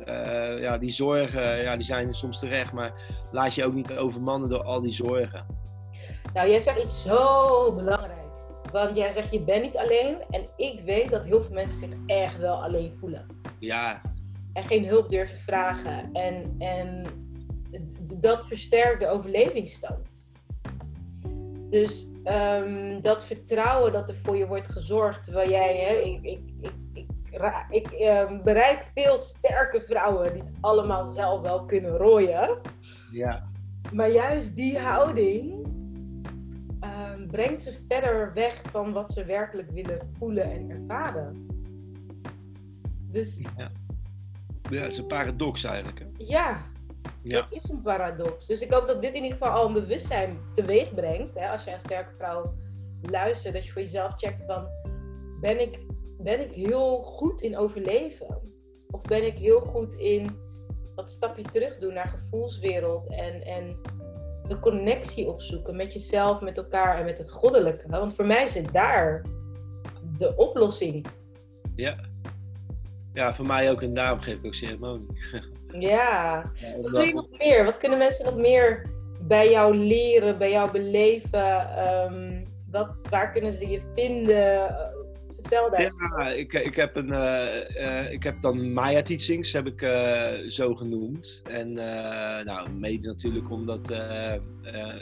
ja, die zorgen ja, die zijn soms terecht, maar laat je ook niet overmannen door al die zorgen. Nou, jij zegt iets zo belangrijks. Want jij zegt je bent niet alleen. En ik weet dat heel veel mensen zich echt wel alleen voelen. Ja. En geen hulp durven vragen. En, en dat versterkt de overlevingsstand. Dus um, dat vertrouwen dat er voor je wordt gezorgd, terwijl jij, hè, ik, ik, ik, ik, ik um, bereik veel sterke vrouwen die het allemaal zelf wel kunnen rooien. Ja. Maar juist die houding, um, brengt ze verder weg van wat ze werkelijk willen voelen en ervaren. Dus Ja. Ja, het is een paradox eigenlijk. Hè? ja, Ja. dat is een paradox. Dus ik hoop dat dit in ieder geval al een bewustzijn teweeg brengt. Hè, als je een sterke vrouw luistert, dat je voor jezelf checkt van... Ben ik, ben ik heel goed in overleven? Of ben ik heel goed in dat stapje terug doen naar gevoelswereld en, en de connectie opzoeken met jezelf, met elkaar en met het goddelijke? Want voor mij zit daar de oplossing. Ja. ja, voor mij ook en daarom geef ik ook ceremonie. Ja. Wat doe je nog meer? Wat kunnen mensen nog meer bij jou leren, bij jou beleven? Ehm, wat, waar kunnen ze je vinden? Eh, Vertel daar. Ja, ik, ik, heb een, eh, eh, ik heb dan Maya Teachings, heb ik zo genoemd. En nou, mede natuurlijk omdat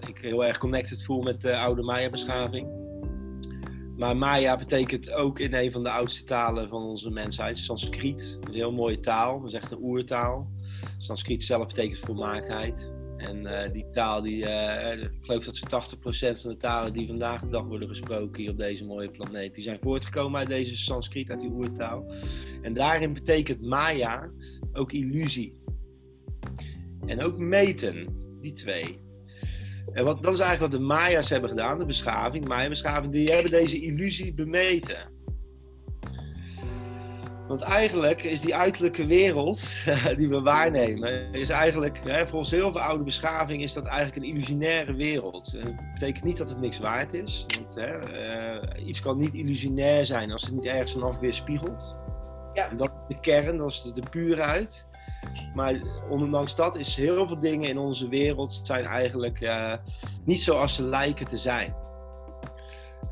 ik heel erg connected voel met de oude Maya-beschaving. Maar Maya betekent ook in een van de oudste talen van onze mensheid, Sanskriet. Dat is een heel mooie taal, dat is echt een oertaal. Sanskriet zelf betekent volmaaktheid. En eh, die taal, die, eh, ik geloof dat zo'n 80% van de talen die vandaag de dag worden gesproken hier op deze mooie planeet, die zijn voortgekomen uit deze Sanskriet, uit die oertaal. En daarin betekent Maya ook illusie. En ook meten, die twee. En wat, dat is eigenlijk wat de Maya's hebben gedaan, de beschaving, Maya-beschaving, die hebben deze illusie bemeten. Want eigenlijk is die uiterlijke wereld die we waarnemen, is eigenlijk, hè, volgens heel veel oude beschaving, is dat eigenlijk een illusionaire wereld. En dat betekent niet dat het niks waard is. Want hè, eh, iets kan niet illusionair zijn als het niet ergens vanaf weer spiegelt. Ja. En dat is de kern, dat is de puurheid. Maar ondanks dat is heel veel dingen in onze wereld zijn eigenlijk eh, niet zoals ze lijken te zijn.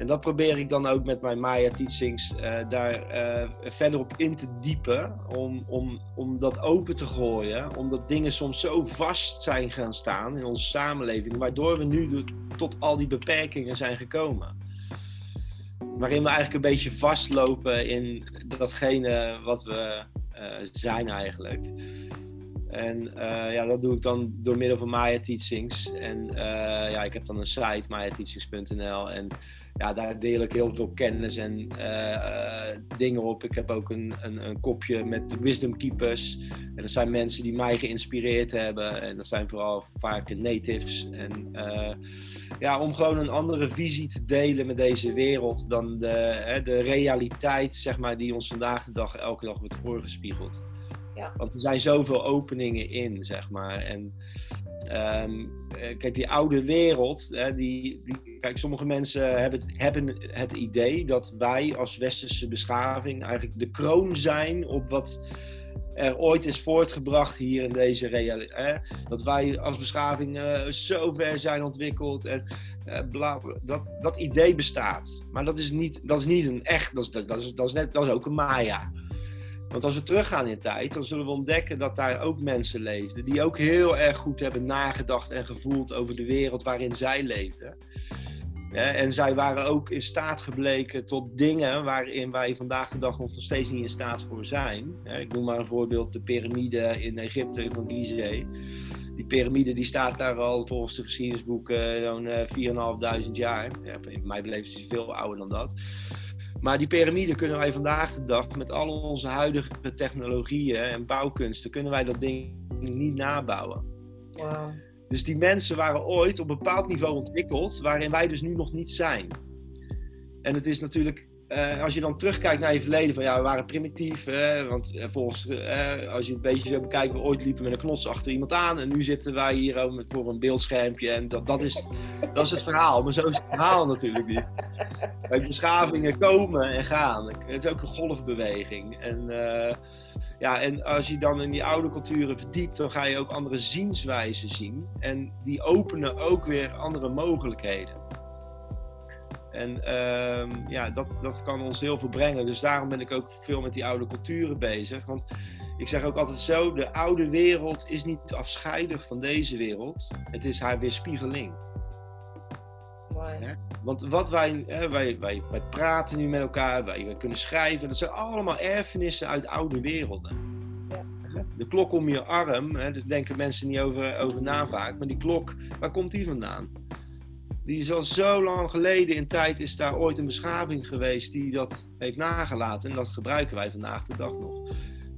En dat probeer ik dan ook met mijn Maya Teachings eh, daar eh, verder op in te diepen. Om, om, om dat open te gooien. Omdat dingen soms zo vast zijn gaan staan in onze samenleving. Waardoor we nu de- tot al die beperkingen zijn gekomen. Waarin we eigenlijk een beetje vastlopen in datgene wat we eh, zijn eigenlijk. En ja, dat doe ik dan door middel van Maya Teachings. En ja, ik heb dan een site, mayateachings.nl. En ja, daar deel ik heel veel kennis en eh, eh, dingen op. Ik heb ook een, een, een kopje met Wisdom Keepers. En dat zijn mensen die mij geïnspireerd hebben. En dat zijn vooral vaak natives. En eh, ja, om gewoon een andere visie te delen met deze wereld dan de, hè, de realiteit, zeg maar, die ons vandaag de dag elke dag wordt voorgespiegeld. Ja. Want er zijn zoveel openingen in, zeg maar. En ehm, eh, kijk, die oude wereld, hè, die, die, kijk, sommige mensen hebben, hebben het idee dat wij als westerse beschaving eigenlijk de kroon zijn op wat er ooit is voortgebracht hier in deze realiteit. Dat wij als beschaving eh, zo ver zijn ontwikkeld en bla. dat, dat idee bestaat. Maar dat is niet, dat is niet een echt, dat is, dat, is, dat, is net, dat is ook een Maya. Want als we teruggaan in tijd, dan zullen we ontdekken dat daar ook mensen leefden. Die ook heel erg goed hebben nagedacht en gevoeld over de wereld waarin zij leefden. En zij waren ook in staat gebleken tot dingen waarin wij vandaag de dag nog steeds niet in staat voor zijn. Ik noem maar een voorbeeld, de piramide in Egypte van Gizeh. Die piramide die staat daar al volgens de geschiedenisboeken zo'n eh, 4.500 jaar. Ja, in mijn beleving is die veel ouder dan dat. Maar die piramide kunnen wij vandaag de dag met al onze huidige technologieën en bouwkunsten, kunnen wij dat ding niet nabouwen. Wauw. Dus die mensen waren ooit op een bepaald niveau ontwikkeld, waarin wij dus nu nog niet zijn. En het is natuurlijk, eh, als je dan terugkijkt naar je verleden, van ja, we waren primitief. eh, want eh, volgens, eh, als je het een beetje zo bekijkt, we ooit liepen met een knots achter iemand aan. En nu zitten wij hier met, voor een beeldschermpje. En dat, dat, is, dat is het verhaal. Maar zo is het verhaal natuurlijk niet. Beschavingen komen en gaan. Het is ook een golfbeweging. En, ja, en als je dan in die oude culturen verdiept, dan ga je ook andere zienswijzen zien. En die openen ook weer andere mogelijkheden. En ehm, ja, dat, dat kan ons heel veel brengen. Dus daarom ben ik ook veel met die oude culturen bezig. Want ik zeg ook altijd zo: de oude wereld is niet afscheidig van deze wereld. Het is haar weerspiegeling. Mooi. Want wat wij, hè, wij, wij, wij praten nu met elkaar, wij, wij kunnen schrijven, dat zijn allemaal erfenissen uit oude werelden. Ja. De klok om je arm, hè, daar denken mensen niet over, over na vaak, maar die klok, waar komt die vandaan? Die is al zo lang geleden in tijd is daar ooit een beschaving geweest die dat heeft nagelaten. En dat gebruiken wij vandaag de dag nog.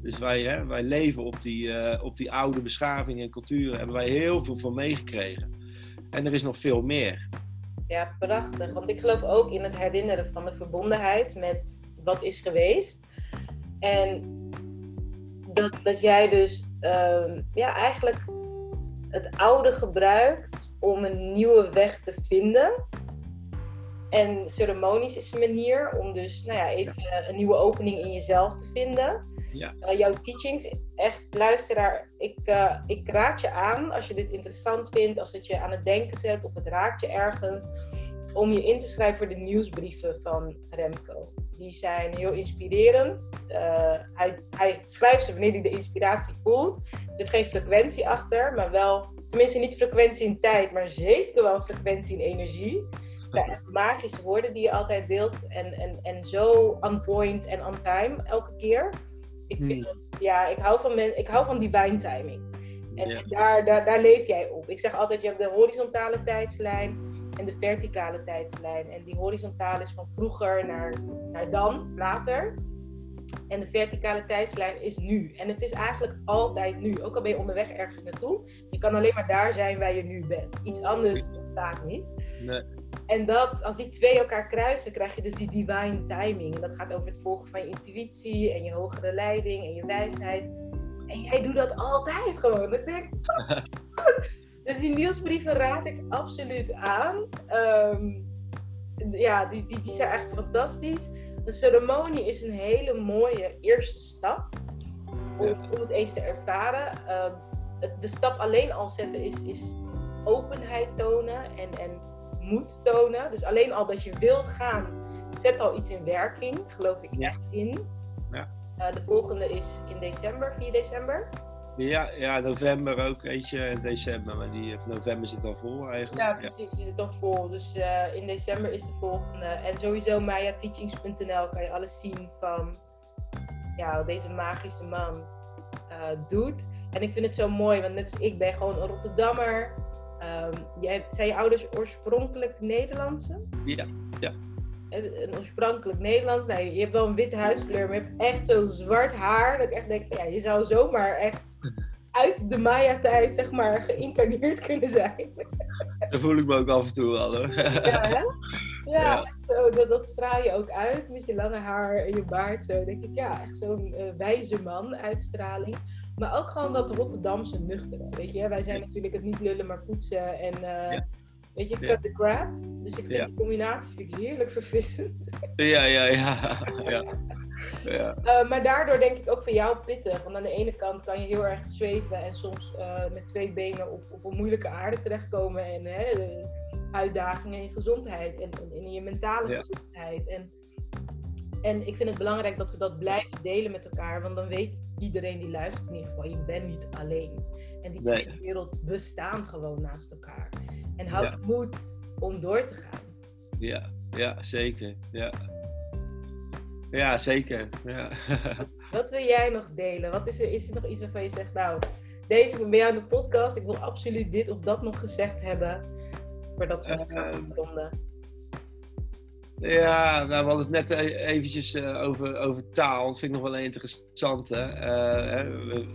Dus wij, hè, wij leven op die, uh, op die oude beschaving en culturen. Hebben wij heel veel van meegekregen. En er is nog veel meer. Ja, prachtig. Want ik geloof ook in het herinneren van de verbondenheid met wat is geweest. En dat, dat jij dus uh, ja, eigenlijk het oude gebruikt om een nieuwe weg te vinden. En ceremonies is een manier om dus nou ja, even een nieuwe opening in jezelf te vinden. Ja. Uh, jouw teachings, echt luisteraar, ik, uh, ik raad je aan als je dit interessant vindt, als het je aan het denken zet of het raakt je ergens, om je in te schrijven voor de nieuwsbrieven van Remco. Die zijn heel inspirerend. Uh, hij, hij schrijft ze wanneer hij de inspiratie voelt. Er zit geen frequentie achter, maar wel, tenminste niet frequentie in tijd, maar zeker wel frequentie in energie. Het zijn echt magische woorden die je altijd deelt en, en, en zo on point en on time elke keer. Ik, vind hmm. het, ja, ik, hou van men, ik hou van divine timing. En daar, daar, daar leef jij op. Ik zeg altijd, je hebt de horizontale tijdslijn en de verticale tijdslijn. En die horizontale is van vroeger naar, naar dan, later. En de verticale tijdslijn is nu. En het is eigenlijk altijd nu. Ook al ben je onderweg ergens naartoe. Je kan alleen maar daar zijn waar je nu bent. Iets anders bestaat niet. Nee. En dat, als die twee elkaar kruisen, krijg je dus die divine timing. En dat gaat over het volgen van je intuïtie en je hogere leiding en je wijsheid. En jij doet dat altijd gewoon. Ik denk, dus die nieuwsbrieven raad ik absoluut aan. Ehm, ja, die, die, die zijn echt fantastisch. De ceremonie is een hele mooie eerste stap om, om het eens te ervaren. Ehm, de stap alleen al zetten is, is openheid tonen en, en moed tonen. Dus alleen al dat je wilt gaan, zet al iets in werking, geloof ik echt in. Ja. Uh, de volgende is in december, 4 december. Ja, ja, november ook, eentje december, maar die november zit al vol eigenlijk. Ja, precies, die zit al vol. Dus uh, in december is de volgende. En sowieso mayateachings.nl kan je alles zien van ja, wat deze magische man uh, doet. En ik vind het zo mooi, want net als ik ben gewoon een Rotterdammer. Um, jij, zijn je ouders oorspronkelijk Nederlandse? Ja, ja. Een oorspronkelijk Nederlands. Nou, je hebt wel een witte huiskleur, maar je hebt echt zo zwart haar. Dat ik echt denk van ja, je zou zomaar echt uit de Maya-tijd, zeg maar, geïncarneerd kunnen zijn. Dat voel ik me ook af en toe wel hoor. Ja, hè? Ja, Zo, dat, dat straal je ook uit met je lange haar en je baard. Zo denk ik, ja, echt zo'n uh, wijze man uitstraling. Maar ook gewoon dat Rotterdamse nuchtere. Weet je, wij zijn natuurlijk het niet lullen, maar poetsen. En uh, weet je, cut the crap. Dus ik vind die combinatie vind ik heerlijk verfrissend. Ja, ja, ja. ja. ja. Uh, maar daardoor denk ik ook van jou pittig. Want aan de ene kant kan je heel erg zweven en soms uh, met twee benen op, op een moeilijke aarde terechtkomen. En hè, uitdagingen in gezondheid en, en in je mentale gezondheid. En en ik vind het belangrijk dat we dat blijven delen met elkaar, want dan weet iedereen die luistert in ieder geval, je bent niet alleen. En die twee werelden bestaan gewoon naast elkaar. En houd ja. moed om door te gaan. Ja, ja zeker. Ja, ja zeker. Ja. Wat, wil jij nog delen? Wat is, er, is er nog iets waarvan je zegt, nou, deze ben jij aan de podcast, ik wil absoluut dit of dat nog gezegd hebben, voordat we uh, gaan ronden? Ja, nou, we hadden het net e- eventjes uh, over, over taal. Dat vind ik nog wel een interessante. Uh,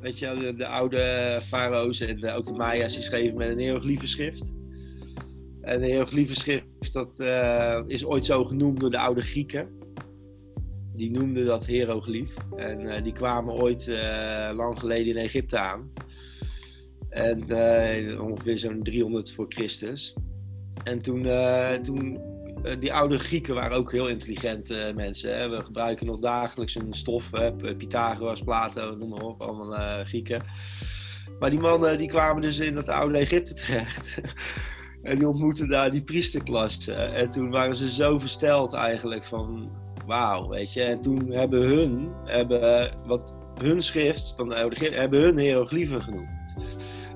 weet je, de, de oude farao's en ook de Maya's die schreven met een hieroglyphe schrift. En de hieroglyphe schrift dat, is ooit zo genoemd door de oude Grieken. Die noemden dat hieroglyph. En die kwamen ooit lang geleden in Egypte aan. En ongeveer zo'n 300 voor Christus. En toen, toen eh, die oude Grieken waren ook heel intelligente eh, mensen. Hè. We gebruiken nog dagelijks een stof. Hè. Pythagoras, Plato, noem maar op, allemaal uh, Grieken. Maar die mannen die kwamen dus in dat oude Egypte terecht. en die ontmoetten daar die priesterklasse. En toen waren ze zo versteld eigenlijk van... Wauw, weet je. En toen hebben hun, hebben, wat hun schrift van de oude hebben hun hieroglyphen genoemd.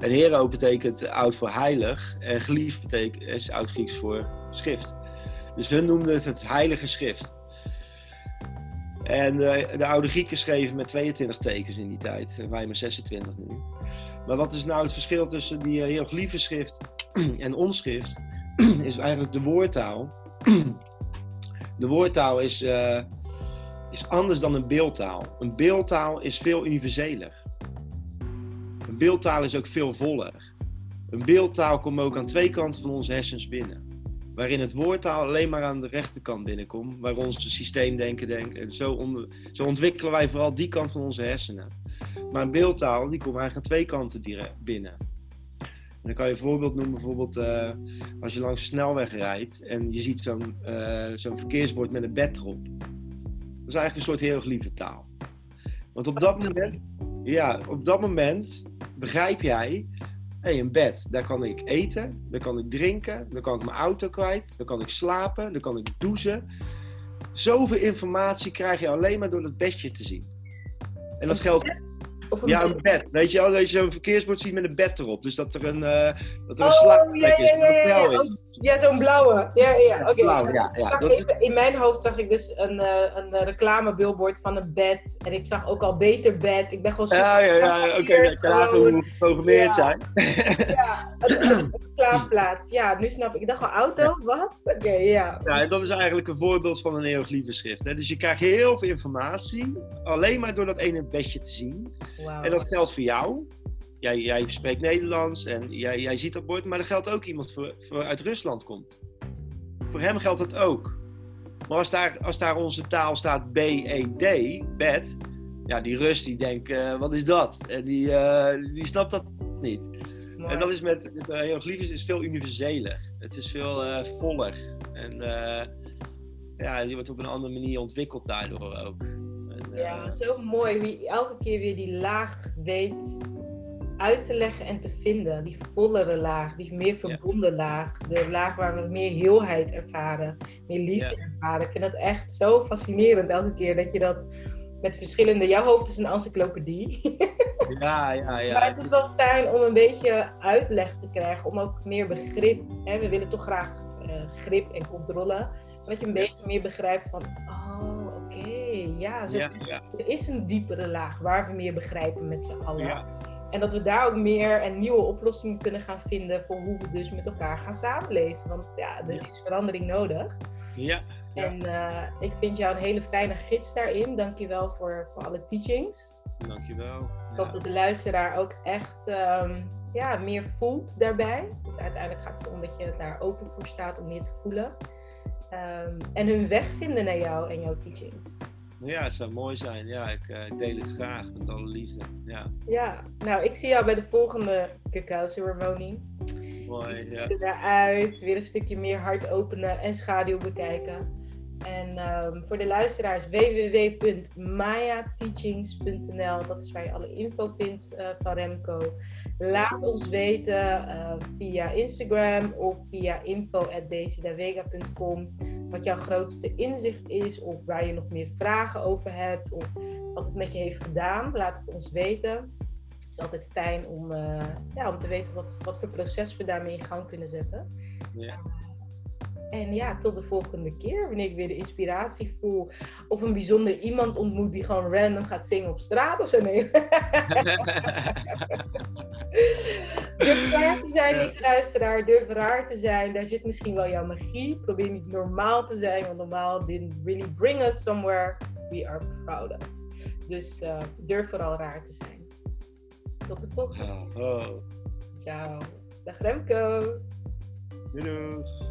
En hero betekent oud voor heilig. En glyph betekent, is oud-Grieks voor schrift. Dus hun noemden het het Heilige Schrift. En de, de, oude Grieken schreven met 22 tekens in die tijd. Wij maar 26 nu. Maar wat is nou het verschil tussen die uh, hieroglyphenschrift en onschrift? is eigenlijk de woordtaal. De woordtaal is, eh, is anders dan een beeldtaal. Een beeldtaal is veel universeler. Een beeldtaal is ook veel voller. Een beeldtaal komt ook aan twee kanten van onze hersens binnen. Waarin het woordtaal alleen maar aan de rechterkant binnenkomt, waar ons systeemdenken denkt. En zo, zo ontwikkelen wij vooral die kant van onze hersenen. Maar beeldtaal, die komt eigenlijk aan twee kanten binnen. En dan kan je een voorbeeld noemen, bijvoorbeeld uh, als je langs de snelweg rijdt en je ziet zo'n uh, zo'n verkeersbord met een bed erop. Dat is eigenlijk een soort hieroglyphe taal. Want op dat moment, ja, op dat moment begrijp jij, hey, een bed, daar kan ik eten, daar kan ik drinken, daar kan ik mijn auto kwijt, daar kan ik slapen, daar kan ik douchen. Zoveel informatie krijg je alleen maar door dat bedje te zien. En dat geldt of een ja, een bed. Weet je wel, dat je zo'n verkeersbord ziet met een bed erop. Dus dat er een, uh, dat er een Oh, slaapplek ja, is, ja. Oh, ja, zo'n blauwe. Ja, ja, oké. Ja, ja. Dat is- in mijn hoofd zag ik dus een, eh, een eh, reclamebillboard van een bed. En ik zag ook al beter bed. Ik ben gewoon Ja, ja, ja, oké, super ik kan hoe we geprogrammeerd Ja. zijn. Ja, een, slaapplaats. Ja, nu snap ik. Ik dacht al auto, wat? Oké, ja. Ja, en dat is eigenlijk een voorbeeld van een hieroglyphe schrift. Hè? Dus je krijgt heel veel informatie, alleen maar door dat ene bedje te zien. En dat geldt voor jou. Jij, jij spreekt Nederlands en jij, jij ziet dat bord, maar dat geldt ook iemand voor, voor uit Rusland komt. Voor hem geldt dat ook. Maar als daar, als daar onze taal staat B-E-D, bed, ja, die Rus die denkt, eh, wat is dat? En die, eh, die snapt dat niet. Mooi. En dat is met, met de hieroglyphes is veel universeler. Het is veel eh, voller. En ja, die wordt op een andere manier ontwikkeld daardoor ook. En, eh, Ja, zo mooi je elke keer weer die laag weet uit te leggen en te vinden. Die vollere laag, die meer verbonden laag. De laag waar we meer heelheid ervaren, meer liefde ervaren. Ik vind dat echt zo fascinerend elke keer dat je dat met verschillende... Jouw hoofd is een encyclopedie. ja, ja, ja. Maar het is wel fijn om een beetje uitleg te krijgen, om ook meer begrip. Hè? We willen toch graag eh, grip en controle. Dat je een beetje meer begrijpt van, oh, ja, zo ja, ja, er is een diepere laag waar we meer begrijpen met z'n allen. ja. En dat we daar ook meer en nieuwe oplossingen kunnen gaan vinden voor hoe we dus met elkaar gaan samenleven. Want ja, er is verandering nodig. ja. En eh, ik vind jou een hele fijne gids daarin. Dankjewel voor, voor alle teachings. Dankjewel. Ik hoop dat de luisteraar ook echt ehm, ja, meer voelt daarbij. Want uiteindelijk gaat het om dat je daar open voor staat om meer te voelen. Ehm, en hun weg vinden naar jou en jouw teachings. Ja, het zou mooi zijn. Ja, ik eh, deel het graag met alle liefde. Ja, Ja, nou, ik zie jou bij de volgende cacao-ceremonie. mooi. Iets Ja. eruit, weer een stukje meer hart openen en schaduw bekijken. En ehm, voor de luisteraars www.mayateachings.nl, dat is waar je alle info vindt eh, van Remco. Laat ons weten eh, via Instagram of via info.decidavega.com wat jouw grootste inzicht is of waar je nog meer vragen over hebt of wat het met je heeft gedaan. Laat het ons weten. Het is altijd fijn om, eh, ja, om te weten wat, wat voor proces we daarmee in gang kunnen zetten. Ja. En ja, tot de volgende keer, wanneer ik weer de inspiratie voel. Of een bijzonder iemand ontmoet die gewoon random gaat zingen op straat of zo. Nee. Durf raar te zijn, lieve luisteraar. Durf raar te zijn. Daar zit misschien wel jouw magie. Probeer niet normaal te zijn, want normaal didn't really bring us somewhere we are proud of. Dus eh, durf vooral raar te zijn. Tot de volgende. Oh, oh. Ciao. Dag Remco. Doei.